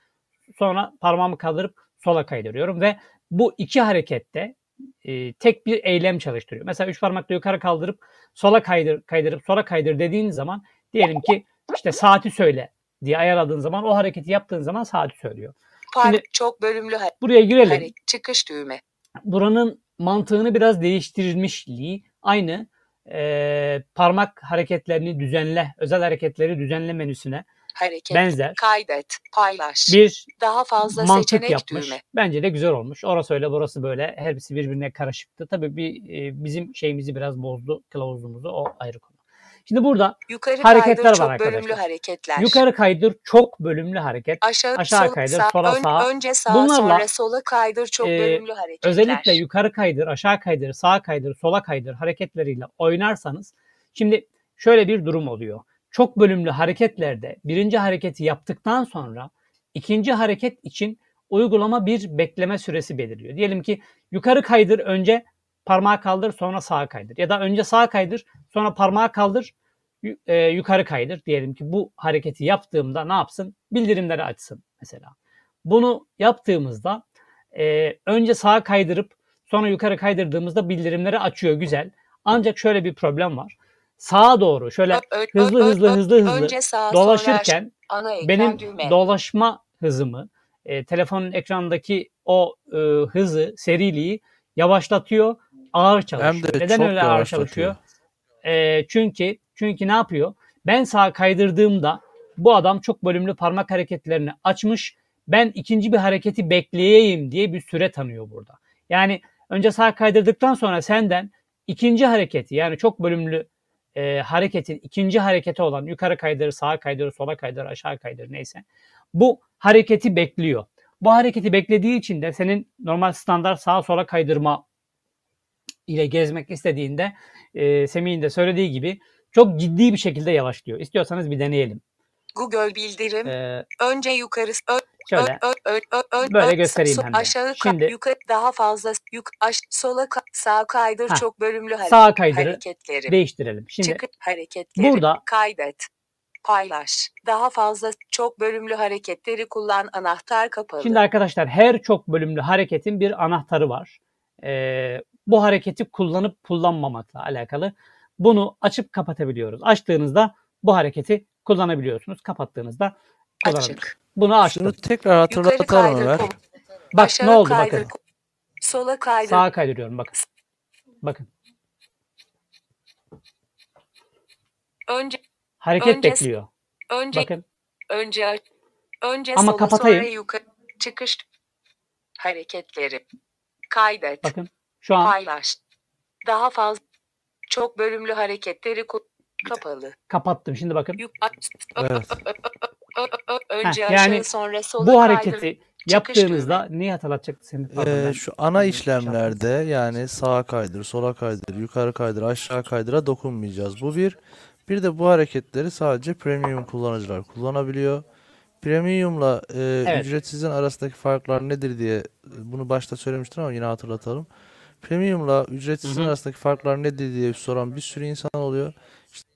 Sonra parmağımı kaldırıp sola kaydırıyorum ve bu iki harekette e, tek bir eylem çalıştırıyor. Mesela üç parmakla yukarı kaldırıp sola kaydır, kaydırıp sola kaydır dediğin zaman Diyelim ki işte saati söyle diye ayarladığın zaman o hareketi yaptığın zaman saati söylüyor. Park Şimdi- çok bölümlü Buraya girelim. hareket. Çıkış düğme. buranın mantığını biraz değiştirilmişliği aynı eee, parmak hareketlerini düzenle, özel hareketleri düzenle menüsüne Hareket. benzer Kaydet. Paylaş. bir Daha fazla mantık seçenek yapmış. düğme. Bence de güzel olmuş. Orası öyle, burası böyle. Hepsi birbirine karışıktı. Tabii bir e, bizim şeyimizi biraz bozdu, kılavuzumuzu. O ayrı konu. Şimdi burada Yukarı Hareketler kaydır var çok bölümlü arkadaşlar. hareketler. yukarı kaydır çok bölümlü hareket. aşağı, aşağı sol, kaydır, sağ, sola ön- sağ. önce sağa Bunlarla, sonra sola kaydır çok e, bölümlü hareketler. Özellikle yukarı kaydır, aşağı kaydır, sağa kaydır, sola kaydır hareketleriyle oynarsanız şimdi şöyle bir durum oluyor. Çok bölümlü hareketlerde birinci hareketi yaptıktan sonra ikinci hareket için uygulama bir bekleme süresi belirliyor. Diyelim ki yukarı kaydır önce parmağı kaldır sonra sağa kaydır ya da önce sağa kaydır sonra parmağı kaldır e, yukarı kaydır. Diyelim ki bu hareketi yaptığımda ne yapsın? Bildirimleri açsın mesela. Bunu yaptığımızda e, önce sağa kaydırıp sonra yukarı kaydırdığımızda bildirimleri açıyor güzel. Ancak şöyle bir problem var. Sağa doğru şöyle Ö- ö- hızlı ö- hızlı ö- hızlı hızlı önce sağa sonra dolaşırken benim düğme. dolaşma hızımı, e, telefonun ekrandaki o e, hızı, seriliği yavaşlatıyor, ağır çalışıyor. Hem de Neden çok öyle ağır çalışıyor? E, çünkü çünkü ne yapıyor? Ben sağa kaydırdığımda bu adam çok bölümlü parmak hareketlerini açmış. Ben ikinci bir hareketi bekleyeyim diye bir süre tanıyor burada. Yani önce sağa kaydırdıktan sonra senden ikinci hareketi yani çok bölümlü e, hareketin ikinci hareketi olan yukarı kaydır, sağa kaydır, sola kaydır, aşağı kaydır neyse. Bu hareketi bekliyor. Bu hareketi beklediği için de senin normal standart sağa sola kaydırma ile gezmek istediğinde e, Semih'in de söylediği gibi çok ciddi bir şekilde yavaşlıyor. İstiyorsanız bir deneyelim. Google bildirim. E, önce yukarı ö- şöyle ö- ö- ö- ö- Böyle göstereyim so- hem de. Aşağı Şimdi- yukarı daha fazla yuk aş- sola ka- sağa kaydır Ha. çok bölümlü hareket. kaydırı hareketleri. değiştirelim. Şimdi Çıkı hareketleri. burada- kaydet. Paylaş. Daha fazla çok bölümlü hareketleri kullan anahtar kapalı. Şimdi arkadaşlar her çok bölümlü hareketin bir anahtarı var. Ee, bu hareketi kullanıp kullanmamakla alakalı. Bunu açıp kapatabiliyoruz. Açtığınızda bu hareketi kullanabiliyorsunuz. Kapattığınızda. Açık. Bunu açtım. Şunu tekrar hatırlatalım Bak aşağı ne oldu kaydır. bakın. Sola kaydır. Sağa kaydırıyorum bakın. Bakın. Önce Hareket Önce- bekliyor. önce Bakın. önce önce Ama sola kapatayım. sonra yukarı çıkış hareketleri. Kaydet. Bakın. Şu an Paylaş. Daha fazla çok bölümlü hareketleri kapalı. kapattım. Şimdi bakın. Evet. Önce Heh, aşağı yani sonra sola Bu kaydır. hareketi yaptığınızda neyi hatırlatacaktı seni? Ee, şu ana yapmadım. işlemlerde yani sağa kaydır, sola kaydır, yukarı kaydır, aşağı kaydıra dokunmayacağız. Bu bir. Bir de bu hareketleri sadece premium kullanıcılar kullanabiliyor. Premium'la e, Evet. ücretsizin arasındaki farklar nedir diye bunu başta söylemiştim ama yine hatırlatalım. Premium'la ücretsizin Hı hı. arasındaki farklar nedir diye soran bir sürü insan oluyor. İşte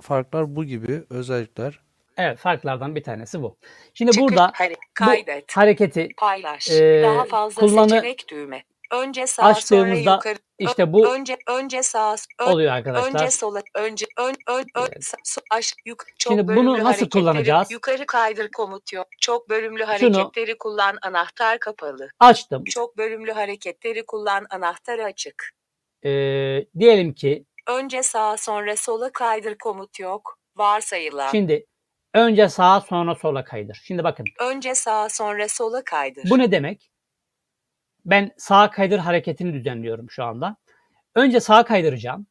farklar bu gibi özellikler. Evet farklardan bir tanesi bu. Şimdi Çıkış burada hare- bu kaydet. hareketi Paylaş. Ee, Daha fazla kullanı- seçenek düğme. Önce sağa sonra açtığımızda yukarı. işte bu önce önce sağa ön- oluyor arkadaşlar. önce sola önce ön ön ön Evet. so- aş yuk çok Şimdi bunu nasıl kullanacağız? yukarı kaydır komut yok. Çok bölümlü Şunu- hareketleri kullan anahtar kapalı. Açtım. Çok bölümlü hareketleri kullan anahtar açık. Ee, diyelim ki Önce sağa sonra sola kaydır komut yok. Varsayılan. şimdi önce sağa sonra sola kaydır. Şimdi bakın Önce sağa sonra sola kaydır. bu ne demek? Ben sağa kaydır hareketini düzenliyorum şu anda. Önce sağa kaydıracağım.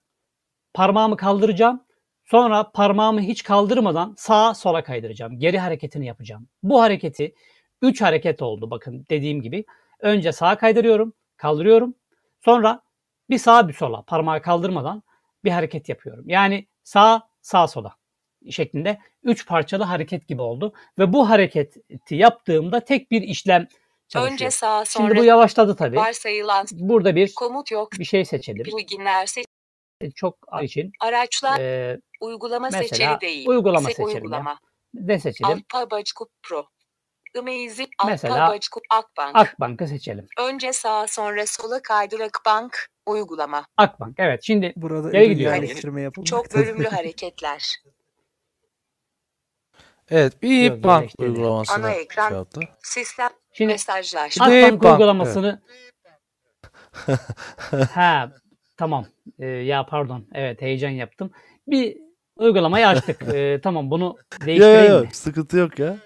Parmağımı kaldıracağım. Sonra parmağımı hiç kaldırmadan sağa sola kaydıracağım. Geri hareketini yapacağım. Bu hareketi 3 hareket oldu bakın dediğim gibi. Önce sağa kaydırıyorum, kaldırıyorum. Sonra bir sağa bir sola parmağı kaldırmadan bir hareket yapıyorum. Yani sağ sağ sola şeklinde 3 parçalı hareket gibi oldu. Ve bu hareketi yaptığımda tek bir işlem çalışıyor. Önce sağa sonra Şimdi bu yavaşladı tabii. varsayılan Burada bir komut yok. bir şey seçelim. Bilginler seç. Çok için Araçlar e, uygulama mesela seçili değil. uygulama Se- seçelim ya. Uygulama. ne seçelim? Alpabacku Pro. Amazing Mesela Alpabacku Akbank. Akbank'ı seçelim. Önce sağa sonra sola kaydır Akbank. Uygulama. Akbank. Evet. Şimdi Burada Geri yerleştirme yapılmaktadır. Çok bölümlü hareketler. Evet, bir bank uygulamasını Ana ekran. şey yaptı. Sistem. Şimdi Akbank bank, uygulamasını ha tamam Ee, ya pardon evet heyecan yaptım. Bir uygulamayı açtık. Ee, tamam bunu Yok değiştireyim mi? yok, sıkıntı yok ya.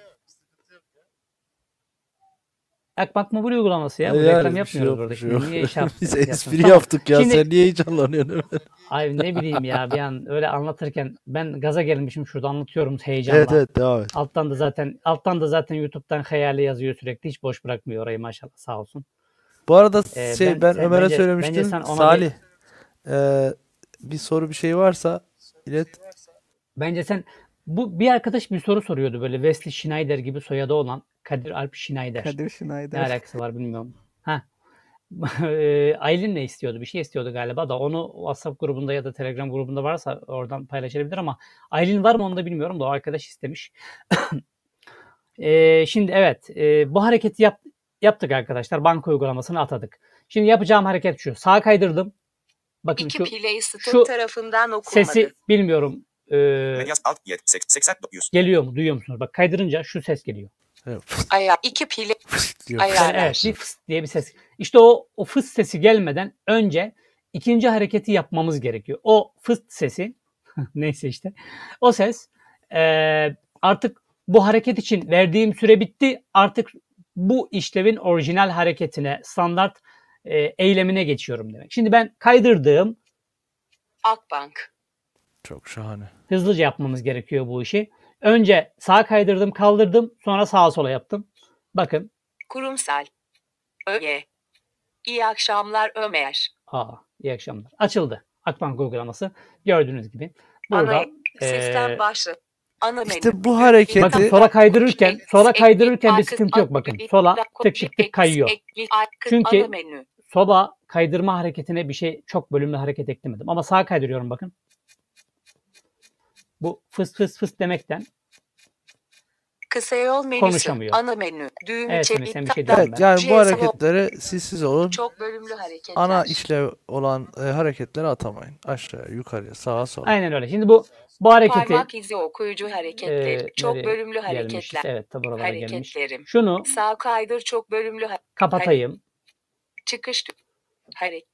Akbank mobil uygulaması ya. Bu Yani reklam bir şey yapmıyoruz yok, burada. bir şey Şimdi niye iş yap- Biz espri yaptık ya. Şimdi- Sen niye heyecanlanıyorsun hemen? Ay ne bileyim ya bir an öyle anlatırken ben gaza gelmişim şurada anlatıyorum heyecanla. Evet evet devam et. Alttan da zaten alttan da zaten YouTube'dan hayali yazıyor sürekli. Hiç boş bırakmıyor orayı maşallah sağ olsun. Bu arada Ee, şey ben- ben, Ömer'e bence- söylemiştim. bence sen ona bir- Salih ee, bir soru bir şey varsa ilet. Bence sen bu bir arkadaş bir soru soruyordu böyle Wesley Schneider gibi soyadı olan Kadir Alp Schneider. Kadir Ne Schneider. alakası var bilmiyorum. Ha. Eee, Aylin ne istiyordu? Bir şey istiyordu galiba da onu WhatsApp grubunda ya da Telegram grubunda varsa oradan paylaşabilir ama Aylin var mı onu da bilmiyorum da o arkadaş istemiş. Eee, şimdi evet eee, bu hareketi yap, yaptık arkadaşlar. Banka uygulamasını atadık. Şimdi yapacağım hareket şu. Sağa kaydırdım. Bakın İki şu Play Store şu tarafından okunmadı. sesi bilmiyorum. Eee, Medyas alt yet 80 100. geliyor mu? Duyuyor musunuz? Bak kaydırınca şu ses geliyor. Ayar. İki. Yani Ayarlar. evet bir fıs diye bir ses. İşte o, o fıs sesi gelmeden önce ikinci hareketi yapmamız gerekiyor. O fıs sesi neyse işte o ses eee, artık bu hareket için verdiğim süre bitti. Artık bu işlevin orijinal hareketine standart eee, eylemine geçiyorum demek. Şimdi ben kaydırdığım Akbank. Çok şahane. hızlıca yapmamız gerekiyor bu işi. Önce sağa kaydırdım kaldırdım sonra sağa sola yaptım. Bakın Kurumsal. Öge. İyi akşamlar Ömer. Aa, iyi akşamlar. Açıldı. Akbank uygulaması. Gördüğünüz gibi. Burada Ana sistem eee, başlık. Ana menü. İşte bu hareketi bakın sola kaydırırken sola kaydırırken bir sıkıntı yok bakın. Sola tık tık tık kayıyor. Çünkü-. Sola kaydırma hareketine bir şey çok bölümlü hareket eklemedim. Ama sağa kaydırıyorum bakın. Bu fıs fıs fıs demekten Kısa yol menüsü. Konuşamıyor. Ana menü. Düğüm Evet, bir şey Evet ben. yani bu GSM hareketleri siz siz olun. Çok bölümlü hareketler. Ana işlev olan e, hareketleri atamayın. Aşağıya, yukarıya, sağa, sola. aynen öyle. Şimdi bu bu hareketi Parmak izi okuyucu hareketleri. eee, çok bölümlü hareketler. Evet tabi oralara gelmiş. Hareketlerim. Şunu Sağ kaydır çok bölümlü kapatayım. çıkış hareket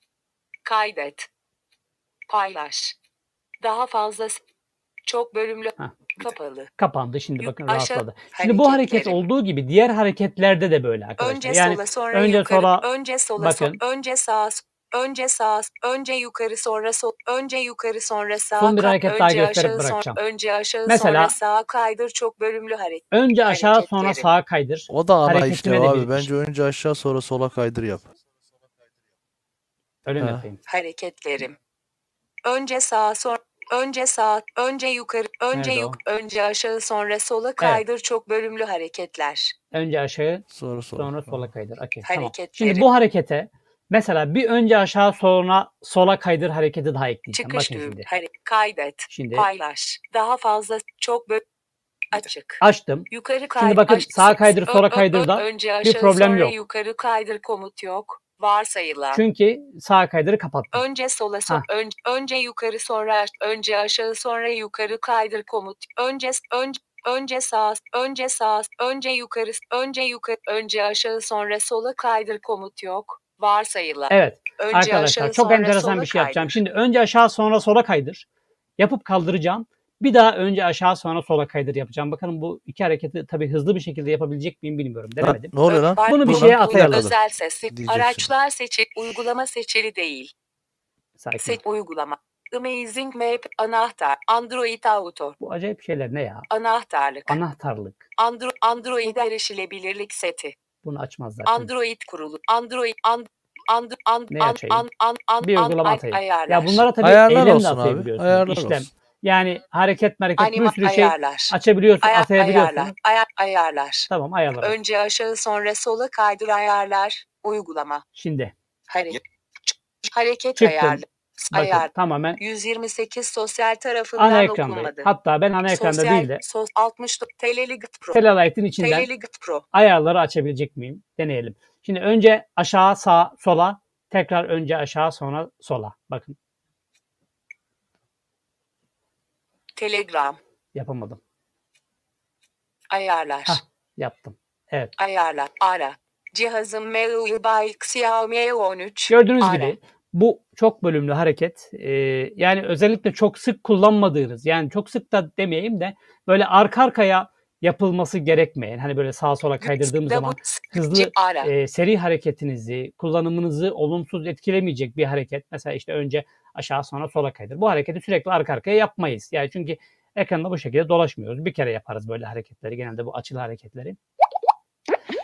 kaydet paylaş daha fazla çok bölümlü Hah. kapalı Kapandı. Şimdi Yuk- bakın aşağı- rahatladı. Şimdi bu hareket olduğu gibi diğer hareketlerde de böyle arkadaşlar. önce yani sola sonra önce yukarı sola önce sola so- bakın. önce sağa önce sağa s- önce yukarı sonra sol önce yukarı sonra sağa Son bir hareket daha önce gösterip aşağı, sonra- bırakacağım. önce aşağı Mesela- sonra sağa kaydır çok bölümlü hareket önce aşağı sonra sağa kaydır. O da ana de abi. bir- Bence önce aşağı sonra sola kaydır yap. Öyle mi yapayım? hareketlerim önce sağa sonra önce sağ önce yukarı önce Nerede yuk önce aşağı sonra sola kaydır çok bölümlü hareketler Önce aşağı Sonra sola. sonra sola kaydır. Okey, tamam. Hareketleri. Şimdi bu harekete mesela bir önce aşağı sonra sola kaydır hareketi daha ekleyeceğim. çıkış Bakın düğüm şimdi. hare- kaydet Şimdi paylaş daha fazla çok böl açık açtım. yukarı kaydır bakın sağa kaydır, sola kaydır da önce aşağı problem sonra yok. yukarı kaydır komut yok varsayılan Çünkü sağ kaydırı kapattım. Önce sola so ön- önce yukarı sonra önce aşağı sonra yukarı kaydır komut. Önce önce önce sağ önce sağ önce yukarı önce yukarı önce aşağı sonra sola kaydır komut yok. Varsayılan. Evet Önce arkadaşlar aşağı çok enteresan bir şey yapacağım. kaydır. Şimdi önce aşağı sonra sola kaydır. Yapıp kaldıracağım. Bir daha önce aşağı sonra sola kaydır yapacağım. Bakalım bu iki hareketi tabii hızlı bir şekilde yapabilik miyim bilmiyorum. Denemedim. ne oluyor lan? Bunu bir bu- şeye bu atayalım. Özel sesli. Diyeceksin. Araçlar seçili. Uygulama seçili değil. Sakin. Seç uygulama. Amazing Map anahtar. Android Auto. Bu acayip şeyler ne ya? Anahtarlık. Anahtarlık. Andro Android erişilebilirlik seti. Bunu açmaz zaten. Android kurulu. Android and and and and and and and bir uygulama ay- atayım. ayarlar. Ya bunlara tabii Ayarlar eylem de olsun abi, atayabiliyorsunuz. ayarlar İşlem. olsun. Yani hareket hareket bir sürü şey ayarlar. açabiliyorsun, Aya- atayabiliyorsun. ayarlar. Aya- ayarlar. Tamam ayarlar. Önce aşağı sonra sola kaydır ayarlar. Uygulama. Şimdi Hareket. Hareket Çıktım. ayarlı. bakın Ayar. tamamen 128 sosyal tarafından ana okunmadı. Hatta ben ana ekranda Sosyal- değil de sos, 60 Teleligit Pro. Telelight'in içinden Teleligit Pro. ayarları açabilecek miyim? Deneyelim. Şimdi önce aşağı sağ sola tekrar önce aşağı sonra sola. Bakın Telegram. yapamadım. Ayarlar. Hah. Yaptım. Evet. Ayarlar. Ara. Cihazım MIUI by Xiaomi 13. Gördüğünüz Ara. gibi bu çok bölümlü hareket e, yani özellikle çok sık kullanmadığınız yani çok sık da demeyeyim de böyle arka arkaya yapılması gerekmeyen hani böyle sağa sola kaydırdığımız zaman hızlı e, seri hareketinizi, kullanımınızı olumsuz etkilemeyecek bir hareket. Mesela işte önce aşağı sonra sola kaydır. Bu hareketi sürekli arka arkaya yapmayız. Yani çünkü ekranda bu şekilde dolaşmıyoruz. Bir kere yaparız böyle hareketleri. Genelde bu açılı hareketleri.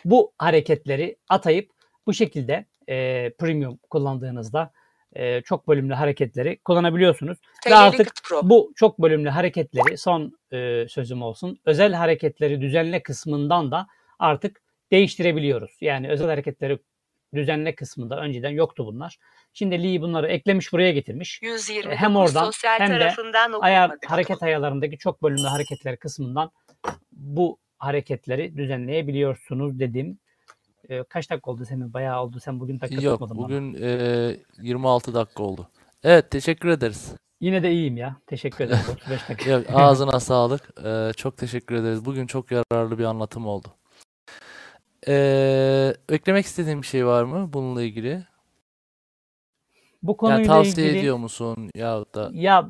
Bu hareketleri atayıp bu şekilde e, premium kullandığınızda e, çok bölümlü hareketleri kullanabiliyorsunuz. Ve artık Pro. bu çok bölümlü hareketleri son e, sözüm olsun. Özel hareketleri düzenle kısmından da artık değiştirebiliyoruz. Yani özel hareketleri düzenle kısmında önceden yoktu bunlar. Şimdi Lee bunları eklemiş buraya getirmiş. 129 hem oradan sosyal hem de tarafından Ayar hareket ayarlarındaki çok bölümlü hareketler kısmından bu hareketleri düzenleyebiliyorsunuz dedim. E, kaç dakika oldu senin? Bayağı oldu. Sen bugün dakika Yok tutmadın bana. bugün e, 26 dakika oldu. Evet teşekkür ederiz. Yine de iyiyim ya. Teşekkür ederim. 35 dakika. Yok, ağzına sağlık. E, çok teşekkür ederiz. Bugün çok yararlı bir anlatım oldu. E, eklemek istediğin bir şey var mı bununla ilgili? Bu Yani konuyla tavsiye ilgili ediyor musun yahut da Ya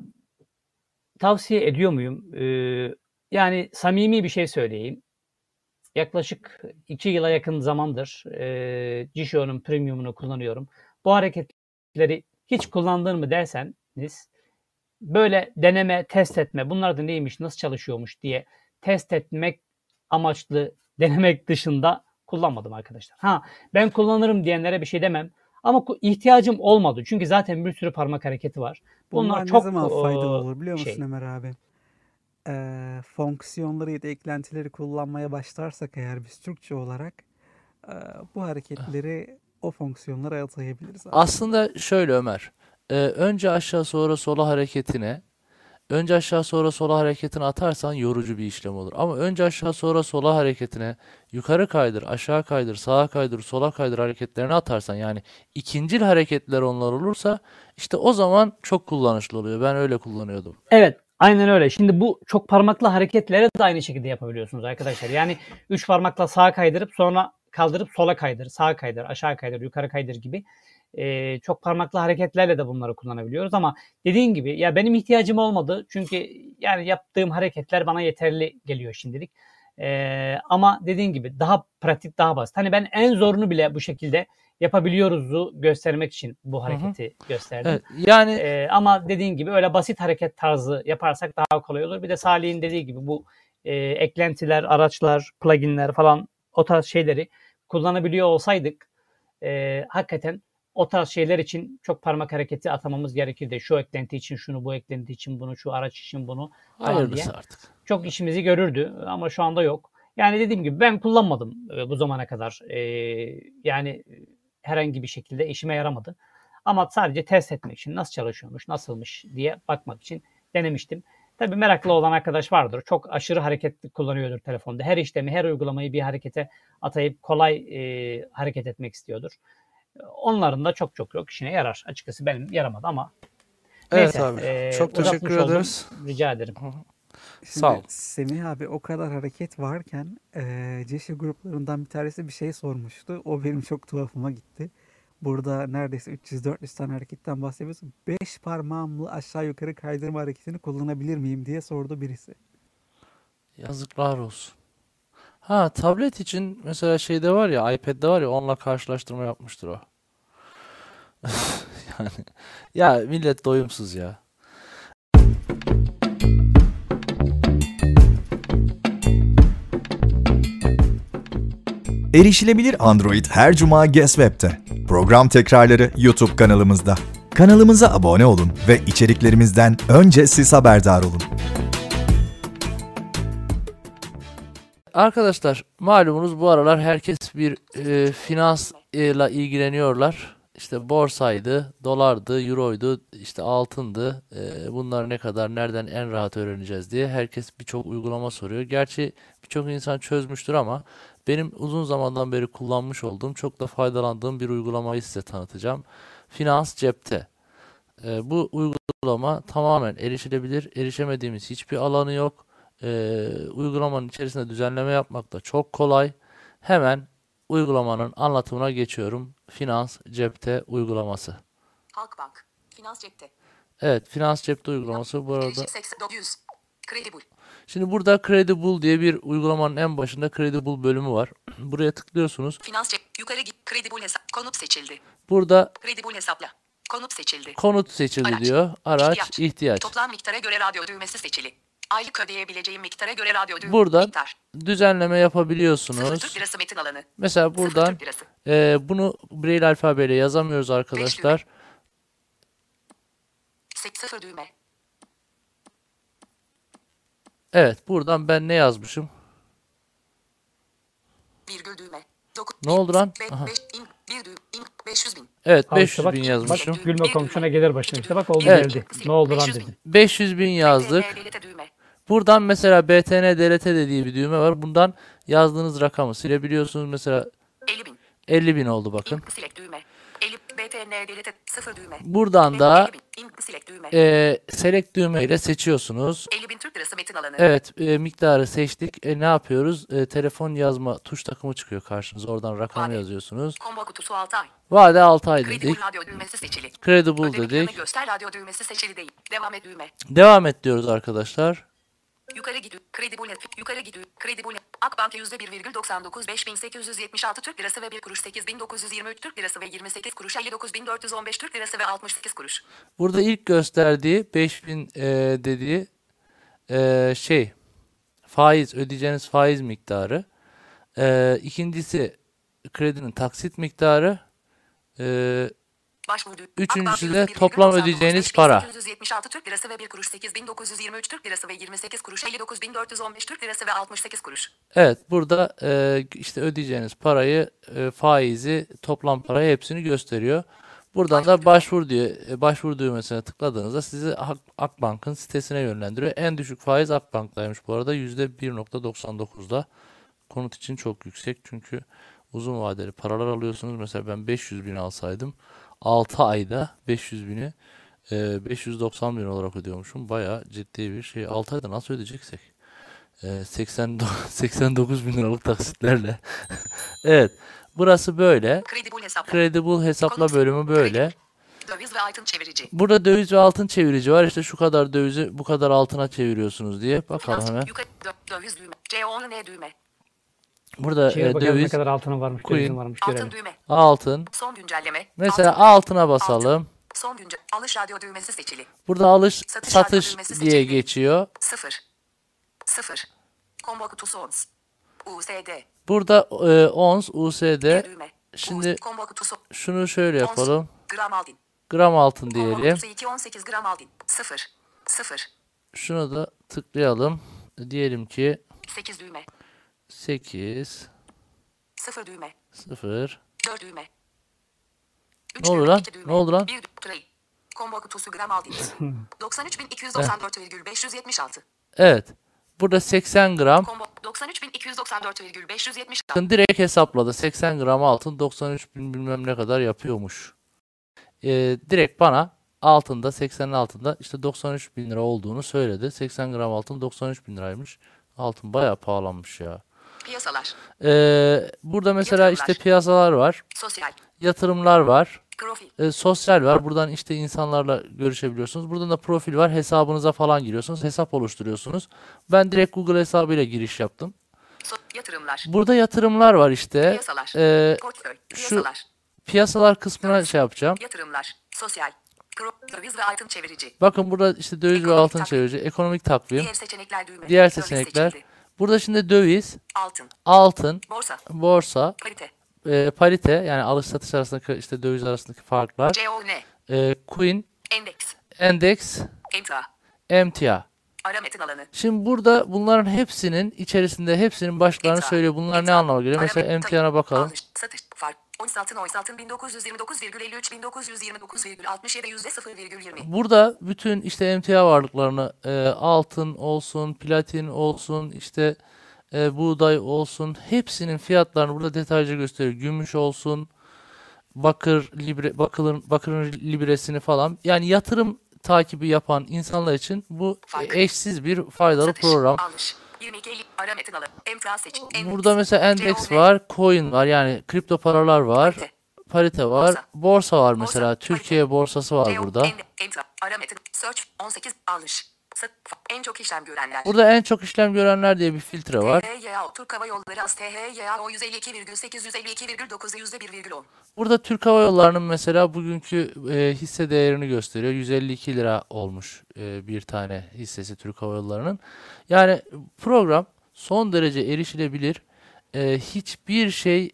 tavsiye ediyor muyum? Ee, yani samimi bir şey söyleyeyim. Yaklaşık iki yıla yakın zamandır e, Jisho'nun premiumunu kullanıyorum. Bu hareketleri hiç kullandın mı derseniz böyle deneme, test etme, bunlar da neymiş, nasıl çalışıyormuş diye test etmek amaçlı denemek dışında kullanmadım arkadaşlar. Ha ben kullanırım diyenlere bir şey demem. Ama ihtiyacım olmadı. Çünkü zaten bir sürü parmak hareketi var. Bunlar, Bunlar çok ne zaman faydalı olur biliyor musun şey. Ömer abi? Ee, fonksiyonları ya da eklentileri kullanmaya başlarsak eğer biz Türkçe olarak ee, bu hareketleri o fonksiyonlara atayabiliriz aslında. Aslında şöyle Ömer. e, önce aşağı sonra sola hareketine önce aşağı sonra sola hareketini atarsan yorucu bir işlem olur. Ama önce aşağı sonra sola hareketine yukarı kaydır, aşağı kaydır, sağa kaydır, sola kaydır hareketlerini atarsan yani ikincil hareketler onlar olursa işte o zaman çok kullanışlı oluyor. Ben öyle kullanıyordum. Evet, aynen öyle. Şimdi bu çok parmaklı hareketleri de aynı şekilde yapabiliyorsunuz arkadaşlar. Yani üç parmakla sağa kaydırıp sonra kaldırıp sola kaydır, sağa kaydır, aşağı kaydır, yukarı kaydır gibi eee, çok parmaklı hareketlerle de bunları kullanabiliyoruz. Ama dediğin gibi ya benim ihtiyacım olmadı çünkü yani yaptığım hareketler bana yeterli geliyor şimdilik. Eee, ama dediğin gibi daha pratik, daha basit. Hani ben en zorunu bile bu şekilde yapabiliyoruzu göstermek için bu hareketi gösterdim. Evet, yani Ee, ama dediğin gibi öyle basit hareket tarzı yaparsak daha kolay olur. Bir de Salih'in dediği gibi bu e, eklentiler, araçlar, pluginler falan o tarz şeyleri kullanabiliyor olsaydık e, hakikaten o tarz şeyler için çok parmak hareketi atamamız gerekirdi. Şu eklenti için şunu, bu eklenti için bunu, şu araç için bunu falan diye. hayırlısı artık. Çok işimizi görürdü ama şu anda yok. Yani dediğim gibi ben kullanmadım e, bu zamana kadar. E, yani e, herhangi bir şekilde işime yaramadı. Ama sadece test etmek için nasıl çalışıyormuş, nasılmış diye bakmak için denemiştim. Tabii meraklı olan arkadaş vardır. Çok aşırı hareketli kullanıyordur telefonda. Her işlemi, her uygulamayı bir harekete atayıp kolay e, hareket etmek istiyordur. Onların da çok çok yok işine yarar. Açıkçası benim yaramadı ama Evet neyse. abi. e, Çok teşekkür oldum. ederiz. Rica ederim. Şimdi Sağ ol. Semih abi o kadar hareket varken eee Ceşi gruplarından bir tanesi bir şey sormuştu. O benim çok tuhafıma gitti. Burada neredeyse 300-400 tane hareketten bahsediyorsun. 5 parmağımla aşağı yukarı kaydırma hareketini kullanabilir miyim diye sordu birisi. Yazıklar olsun. Ha tablet için mesela şeyde var ya iPad'de var ya onunla karşılaştırma yapmıştır o. Yani ya millet doyumsuz ya. Erişilebilir Android her cuma Guess Web'te. Program tekrarları YouTube kanalımızda. Kanalımıza abone olun ve içeriklerimizden önce siz haberdar olun. Arkadaşlar malumunuz bu aralar herkes bir e, finansla ilgileniyorlar. İşte borsaydı, dolardı, euroydu, işte altındı. E, bunlar ne kadar, nereden en rahat öğreneceğiz diye herkes birçok uygulama soruyor. Gerçi birçok insan çözmüştür ama benim uzun zamandan beri kullanmış olduğum, çok da faydalandığım bir uygulamayı size tanıtacağım. Finans Cepte. E, bu uygulama tamamen erişilebilir. Erişemediğimiz hiçbir alanı yok. Ee, uygulamanın içerisinde düzenleme yapmak da çok kolay. Hemen uygulamanın anlatımına geçiyorum. Finans cepte uygulaması. Halkbank. Finans cepte. Evet, Finans cepte uygulaması bu arada. Girişi 80 900. Credible. Şimdi burada Credible diye bir uygulamanın en başında Credible bölümü var. Buraya tıklıyorsunuz. Finans cep. Yukarı git. Credible hesap. Konut seçildi. Burada Credible hesapla. Konut seçildi. konut seçildi Araç. diyor. Araç, İhtiyaç. ihtiyaç. Toplam miktara göre radyo düğmesi seçili. Aylık ödeyebileceğim miktara göre radyo düğmesi. Buradan Miktar. düzenleme yapabiliyorsunuz. Lirası metin alanı. Mesela buradan e, bunu Braille alfabeyle yazamıyoruz arkadaşlar. Sek- Sıfır düğme. Evet, buradan ben ne yazmışım? Virgül düğme. Doku, Ne oldu lan? Aha. beş, in, bir düğüm, in, 500 bin. Evet, Al işte 500 bak, bin bak, yazmışım. Gülme komşuna gelir başına işte bak oldu Evet. geldi. Ne oldu lan 500 bin. dedi. 500 bin yazdık. Buradan mesela BTN DLT dediği bir düğme var. Bundan yazdığınız rakamı silebiliyorsunuz. Mesela 50 bin. 50 bin oldu bakın. Select düğme. 50, BTN delete, sıfır düğme. Buradan da 50 bin. İn, select düğme. e, select düğme ile seçiyorsunuz. 50 bin Türk lirası metin alanı. Evet, e, miktarı seçtik. E, ne yapıyoruz? E, telefon yazma tuş takımı çıkıyor karşınıza. Oradan rakamı Vade. yazıyorsunuz. Combo kutusu 6 ay. Vade 6 ay dedik. Credible radyo düğmesi seçili. Credible Ödeme dedik. göster radyo düğmesi seçili değil. Devam et düğme. Devam et diyoruz arkadaşlar. Yukarı gidiyor. Credible yukarı gidiyor. Credible Akbank %1,99 5876 Türk lirası ve 1 kuruş 8923 Türk lirası ve 28 kuruş 59415 Türk lirası ve 68 kuruş. Burada ilk gösterdiği 5000 e, dediği e, şey faiz ödeyeceğiniz faiz miktarı. E, ikincisi kredinin taksit miktarı. E, Başvurdu. Üçüncüsü de %1,99 toplam ödeyeceğiniz para. 5876 Türk lirası ve 1 kuruş 8923 Türk lirası ve 28 kuruş 59415 Türk lirası ve 68 kuruş. Evet burada e, işte ödeyeceğiniz parayı e, faizi toplam parayı hepsini gösteriyor. Buradan da başvur diyor. E, başvur düğmesine tıkladığınızda sizi Ak- Akbank'ın sitesine yönlendiriyor. En düşük faiz Akbank'taymış bu arada %1.99'da. Konut için çok yüksek çünkü uzun vadeli paralar alıyorsunuz. Mesela ben 500 bin alsaydım 6 ayda 500 bini e, 590 bin olarak ödüyormuşum. Bayağı ciddi bir şey. 6 ayda nasıl ödeyeceksek? E, 80 89 bin liralık taksitlerle. evet. Burası böyle. Credible hesapla. Credible hesapla bölümü böyle. Döviz ve altın çevirici. Burada döviz ve altın çevirici var. İşte şu kadar dövizi bu kadar altına çeviriyorsunuz diye. Bakalım hemen. Döviz düğme. C10 düğme. Burada e, bakalım ne döviz, kadar altının varmış, Queen. dövizin varmış görelim. Altın düğme. altın. Son güncelleme. Mesela Altın. altına basalım. Son günce alış radyo düğmesi seçili. Burada alış Satış satış diye seçildi. geçiyor. 0. 0. Combo kutusu ons. USD. Burada e, ons USD. Şimdi US, combo kutusu. şunu şöyle Ons. yapalım. Gram aldin. Gram altın diyelim. kutusu 2 18 gram aldin. 0. 0. Şunu da tıklayalım. Diyelim ki 8 düğme. 8 0 düğme. 0 4 düğme. Üç Ne oldu lan? düğme, Ne oldu lan? Bir dü- tray. Combo kutusu gram aldin. 93.294,576. Evet. Burada 80 gram. Combo 93.294,576. Bakın direkt hesapladı. 80 gram altın 93 bin bilmem ne kadar yapıyormuş. Ee, direkt bana altında 80'in altında işte 93 bin lira olduğunu söyledi. 80 gram altın 93 bin liraymış. Altın bayağı pahalanmış ya. Piyasalar. Ee, burada mesela işte Yatırımlar. piyasalar var. Sosyal. Yatırımlar var. Profil. e, sosyal var. Buradan işte insanlarla görüşebiliyorsunuz. Buradan da profil var. Hesabınıza falan giriyorsunuz. Hesap oluşturuyorsunuz. Ben direkt Google hesabıyla giriş yaptım. So- yatırımlar. Burada yatırımlar var işte. Piyasalar. E, Portföy. şu- Piyasalar. piyasalar kısmına şey yapacağım. Yatırımlar. Sosyal. Döviz ve altın çevirici. Bakın burada işte döviz ve altın takvim. çevirici, ekonomik takvim. Diğer seçenekler düğme. Diğer Döviz seçenekler. seçildi. Burada şimdi döviz, Altın. altın, Borsa. borsa, Parite. e, parite yani alış satış arasındaki işte döviz arasındaki farklar. CON. E, Queen, Endeks. endeks, Emtia. emtia. Ara metin alanı. Şimdi burada bunların hepsinin içerisinde hepsinin başlarını Emtia. söylüyor. Bunlar ne Emtia. anlama geliyor? Mesela emtiana bakalım. Alış, satış, fark. 13 altın, 13 altın 1929,53 1929,67 yüzde 0,20. Burada bütün işte emtia varlıklarını e, altın olsun, platin olsun, işte e, buğday olsun hepsinin fiyatlarını burada detaylıca gösteriyor. Gümüş olsun, bakır libre, bakırın bakırın libresini falan. Yani yatırım takibi yapan insanlar için bu Fark. eşsiz bir faydalı Satış. program. Alış. 22 50 ara metin alı. Emtia seç. Burada mesela endeks C11. var, coin var yani kripto paralar var, Parite. var, Borsa. borsa var mesela. Türkiye borsası var C10, burada. Ara metin. Search. 18. Alış. En çok işlem görenler. Burada en çok işlem görenler diye bir filtre var. THYA Türk Hava Yolları AS THYA o 152,852,9'u %1,10. Burada Türk Hava Yolları'nın mesela bugünkü e, hisse değerini gösteriyor. 152 lira olmuş e, bir tane hissesi Türk Hava Yolları'nın. Yani program son derece erişilebilir. E, hiçbir şey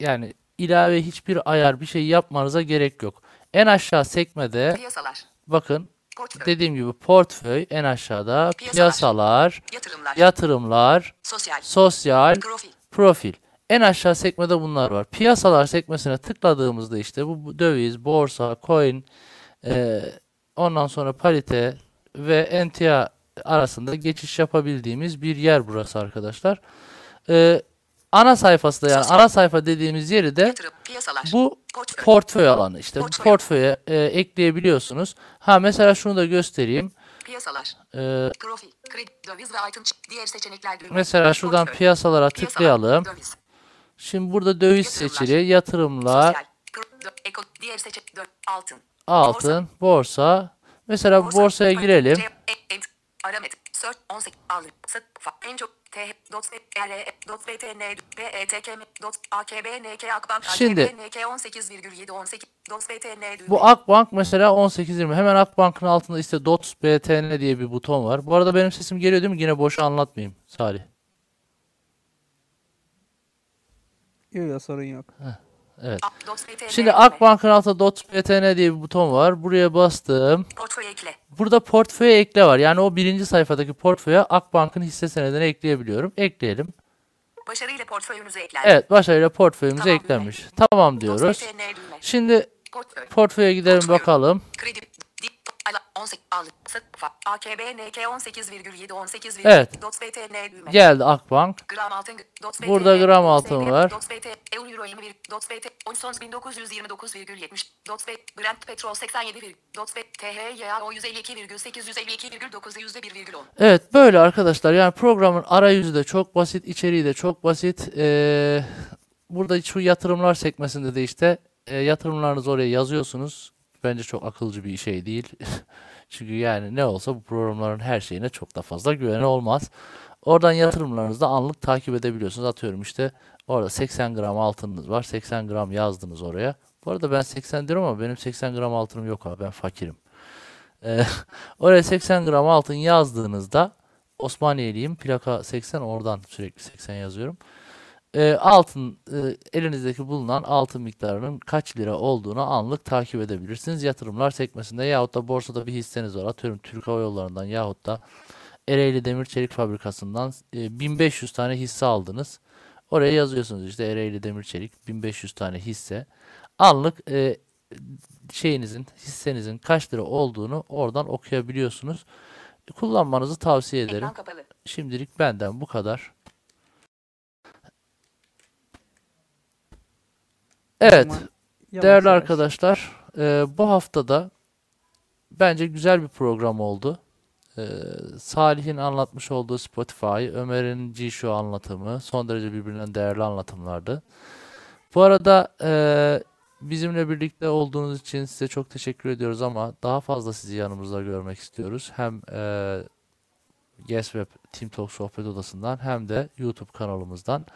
yani ilave hiçbir ayar bir şey yapmanıza gerek yok. En aşağı sekmede Piyasalar. bakın Portföy. dediğim gibi portföy en aşağıda Piyasalar. piyasalar, Yatırımlar. yatırımlar, Sosyal. sosyal, Profil. Profil. En aşağı sekmede bunlar var. Piyasalar sekmesine tıkladığımızda işte bu döviz, borsa, coin, e, ondan sonra parite ve emtia arasında geçiş yapabildiğimiz bir yer burası arkadaşlar. E, ana sayfası da yani ana sayfa dediğimiz yeri de Yatırım. Bu Portföy. portföy alanı işte. Portföy. portföye e, ekleyebiliyorsunuz. Ha mesela şunu da göstereyim. Piyasalar. E, Profil. Kredi. Döviz ve item. Diğer seçenekler düğme. mesela şuradan Portföy. piyasalara Piyasalar, tıklayalım. Döviz. Şimdi burada döviz Yatırımlar. seçili, yatırımlar, Sosyal. Pro- dö- Eko. Diğer seçenek. dö- Altın. altın, borsa. Mesela bu Borsa, borsaya girelim. E- Aramet. Search 18. Alır. Sat. En çok E. Şimdi- AKB. NK 18,7 18. Dot. BTN. düğme. Bu Akbank mesela 18.20. Hemen Akbank'ın altında işte DOTS BTN diye bir buton var. Bu arada benim sesim geliyor değil mi? Yine boşa anlatmayayım Salih. Yok yok sorun yok. Evet. Şimdi. Akbank'ın altında BTN diye bir buton var. Buraya bastım. Portföy ekle. Burada portföy ekle var. Yani o birinci sayfadaki portföye Akbank'ın hisse senedini ekleyebiliyorum. Ekleyelim. Başarıyla portföyünüze eklendi. Evet başarıyla portföyümüze Tamam, eklenmiş. Tamam diyoruz. Şimdi Portföy. portföye gidelim bakalım. Kredi. Ala. 18. Alır. Sat. Fa- AKB. NK 18,7 18. Evet. Dot. BTN. düğme. Geldi Akbank. Gram altın. Burada gram altın var. Dot. BT. Euro euro 21. Dot. BT. 19.929,70. Dot. B. Brent petrol 87. vir- Dot. B. THYA o 152,852,9'u %1,10. Evet böyle arkadaşlar yani programın arayüzü de çok basit, içeriği de çok basit. Ee, burada şu yatırımlar sekmesinde de işte e, yatırımlarınızı oraya yazıyorsunuz. Bence çok akılcı bir şey değil. Çünkü yani ne olsa bu programların her şeyine çok da fazla güven olmaz. Oradan yatırımlarınızı da anlık takip edebiliyorsunuz. Atıyorum işte orada 80 gram altınınız var. 80 gram yazdınız oraya. Bu arada ben 80 diyorum ama benim 80 gram altınım yok abi ben fakirim. Ee, oraya 80 gram altın yazdığınızda Osmaniyeliyim. Plaka 80 oradan sürekli 80 yazıyorum. Ee, altın e, elinizdeki bulunan altın miktarının kaç lira olduğunu anlık takip edebilirsiniz. Yatırımlar sekmesinde yahut da borsada bir hisseniz var. Atıyorum Türk Hava Yolları'ndan yahut da Ereğli Demir Çelik Fabrikası'ndan e, 1500 tane hisse aldınız. Oraya yazıyorsunuz işte Ereğli Demir Çelik 1500 tane hisse. Anlık e, şeyinizin, hissenizin kaç lira olduğunu oradan okuyabiliyorsunuz. Kullanmanızı tavsiye ederim. Şimdilik benden bu kadar. Evet, yavaş değerli yavaş. arkadaşlar, e, bu haftada bence güzel bir program oldu. E, Salih'in anlatmış olduğu Spotify, Ömer'in G-Show anlatımı son derece birbirinden değerli anlatımlardı. Bu arada e, bizimle birlikte olduğunuz için size çok teşekkür ediyoruz ama daha fazla sizi yanımızda görmek istiyoruz. Hem e, Yes Web Team Talk Sohbet Odası'ndan hem de YouTube kanalımızdan.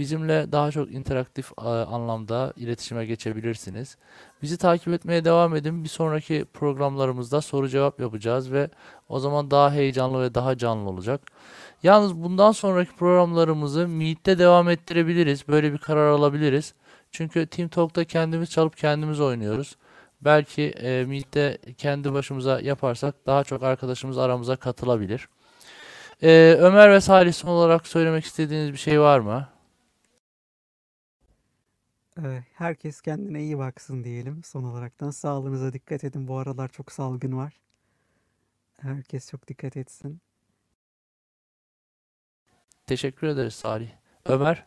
Bizimle daha çok interaktif e, anlamda iletişime geçebilirsiniz. Bizi takip etmeye devam edin. Bir sonraki programlarımızda soru cevap yapacağız ve o zaman daha heyecanlı ve daha canlı olacak. Yalnız bundan sonraki programlarımızı Meet'te devam ettirebiliriz. Böyle bir karar alabiliriz. Çünkü Team Talk'ta kendimiz çalıp kendimiz oynuyoruz. Belki e, Meet'te kendi başımıza yaparsak daha çok arkadaşımız aramıza katılabilir. E, Ömer ve Salih son olarak söylemek istediğiniz bir şey var mı? Herkes kendine iyi baksın diyelim son olaraktan. Sağlığınıza dikkat edin. Bu aralar çok salgın var. Herkes çok dikkat etsin. Teşekkür ederiz Salih. Ömer?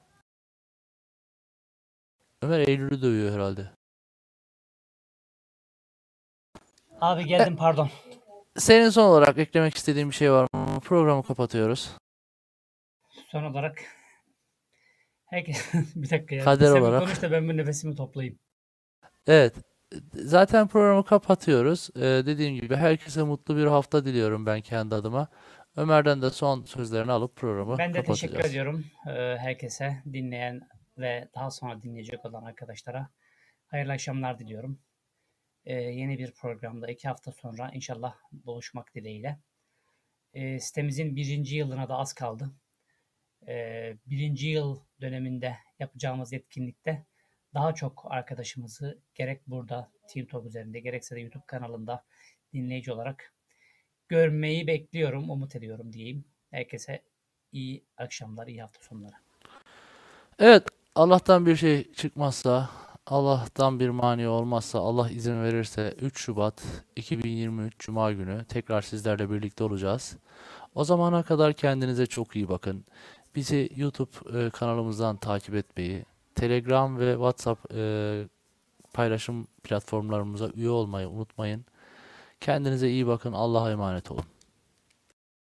Ömer Eylül'ü dövüyor herhalde. Abi geldim pardon. senin son olarak eklemek istediğin bir şey var mı? Programı kapatıyoruz. Son olarak herkes bir dakika ya. Kader Sen bir olarak. Konuş da ben bu nefesimi toplayayım. Evet. Zaten programı kapatıyoruz. Ee, dediğim gibi herkese mutlu bir hafta diliyorum ben kendi adıma. Ömer'den de son sözlerini alıp programı Ben de teşekkür ediyorum e, herkese, dinleyen ve daha sonra dinleyecek olan arkadaşlara. Hayırlı akşamlar diliyorum. E, yeni bir programda iki hafta sonra inşallah buluşmak dileğiyle. E, sitemizin birinci yılına da az kaldı. E, birinci yıl döneminde yapacağımız etkinlikte daha çok arkadaşımızı gerek burada Team Talk üzerinde gerekse de YouTube kanalında dinleyici olarak görmeyi bekliyorum, umut ediyorum diyeyim. Herkese iyi akşamlar, iyi hafta sonları. Evet, Allah'tan bir şey çıkmazsa, Allah'tan bir mani olmazsa, Allah izin verirse 3 Şubat 2023 Cuma günü tekrar sizlerle birlikte olacağız. O zamana kadar kendinize çok iyi bakın. Bizi YouTube e, kanalımızdan takip etmeyi, Telegram ve WhatsApp e, paylaşım platformlarımıza üye olmayı unutmayın. Kendinize iyi bakın. Allah'a emanet olun.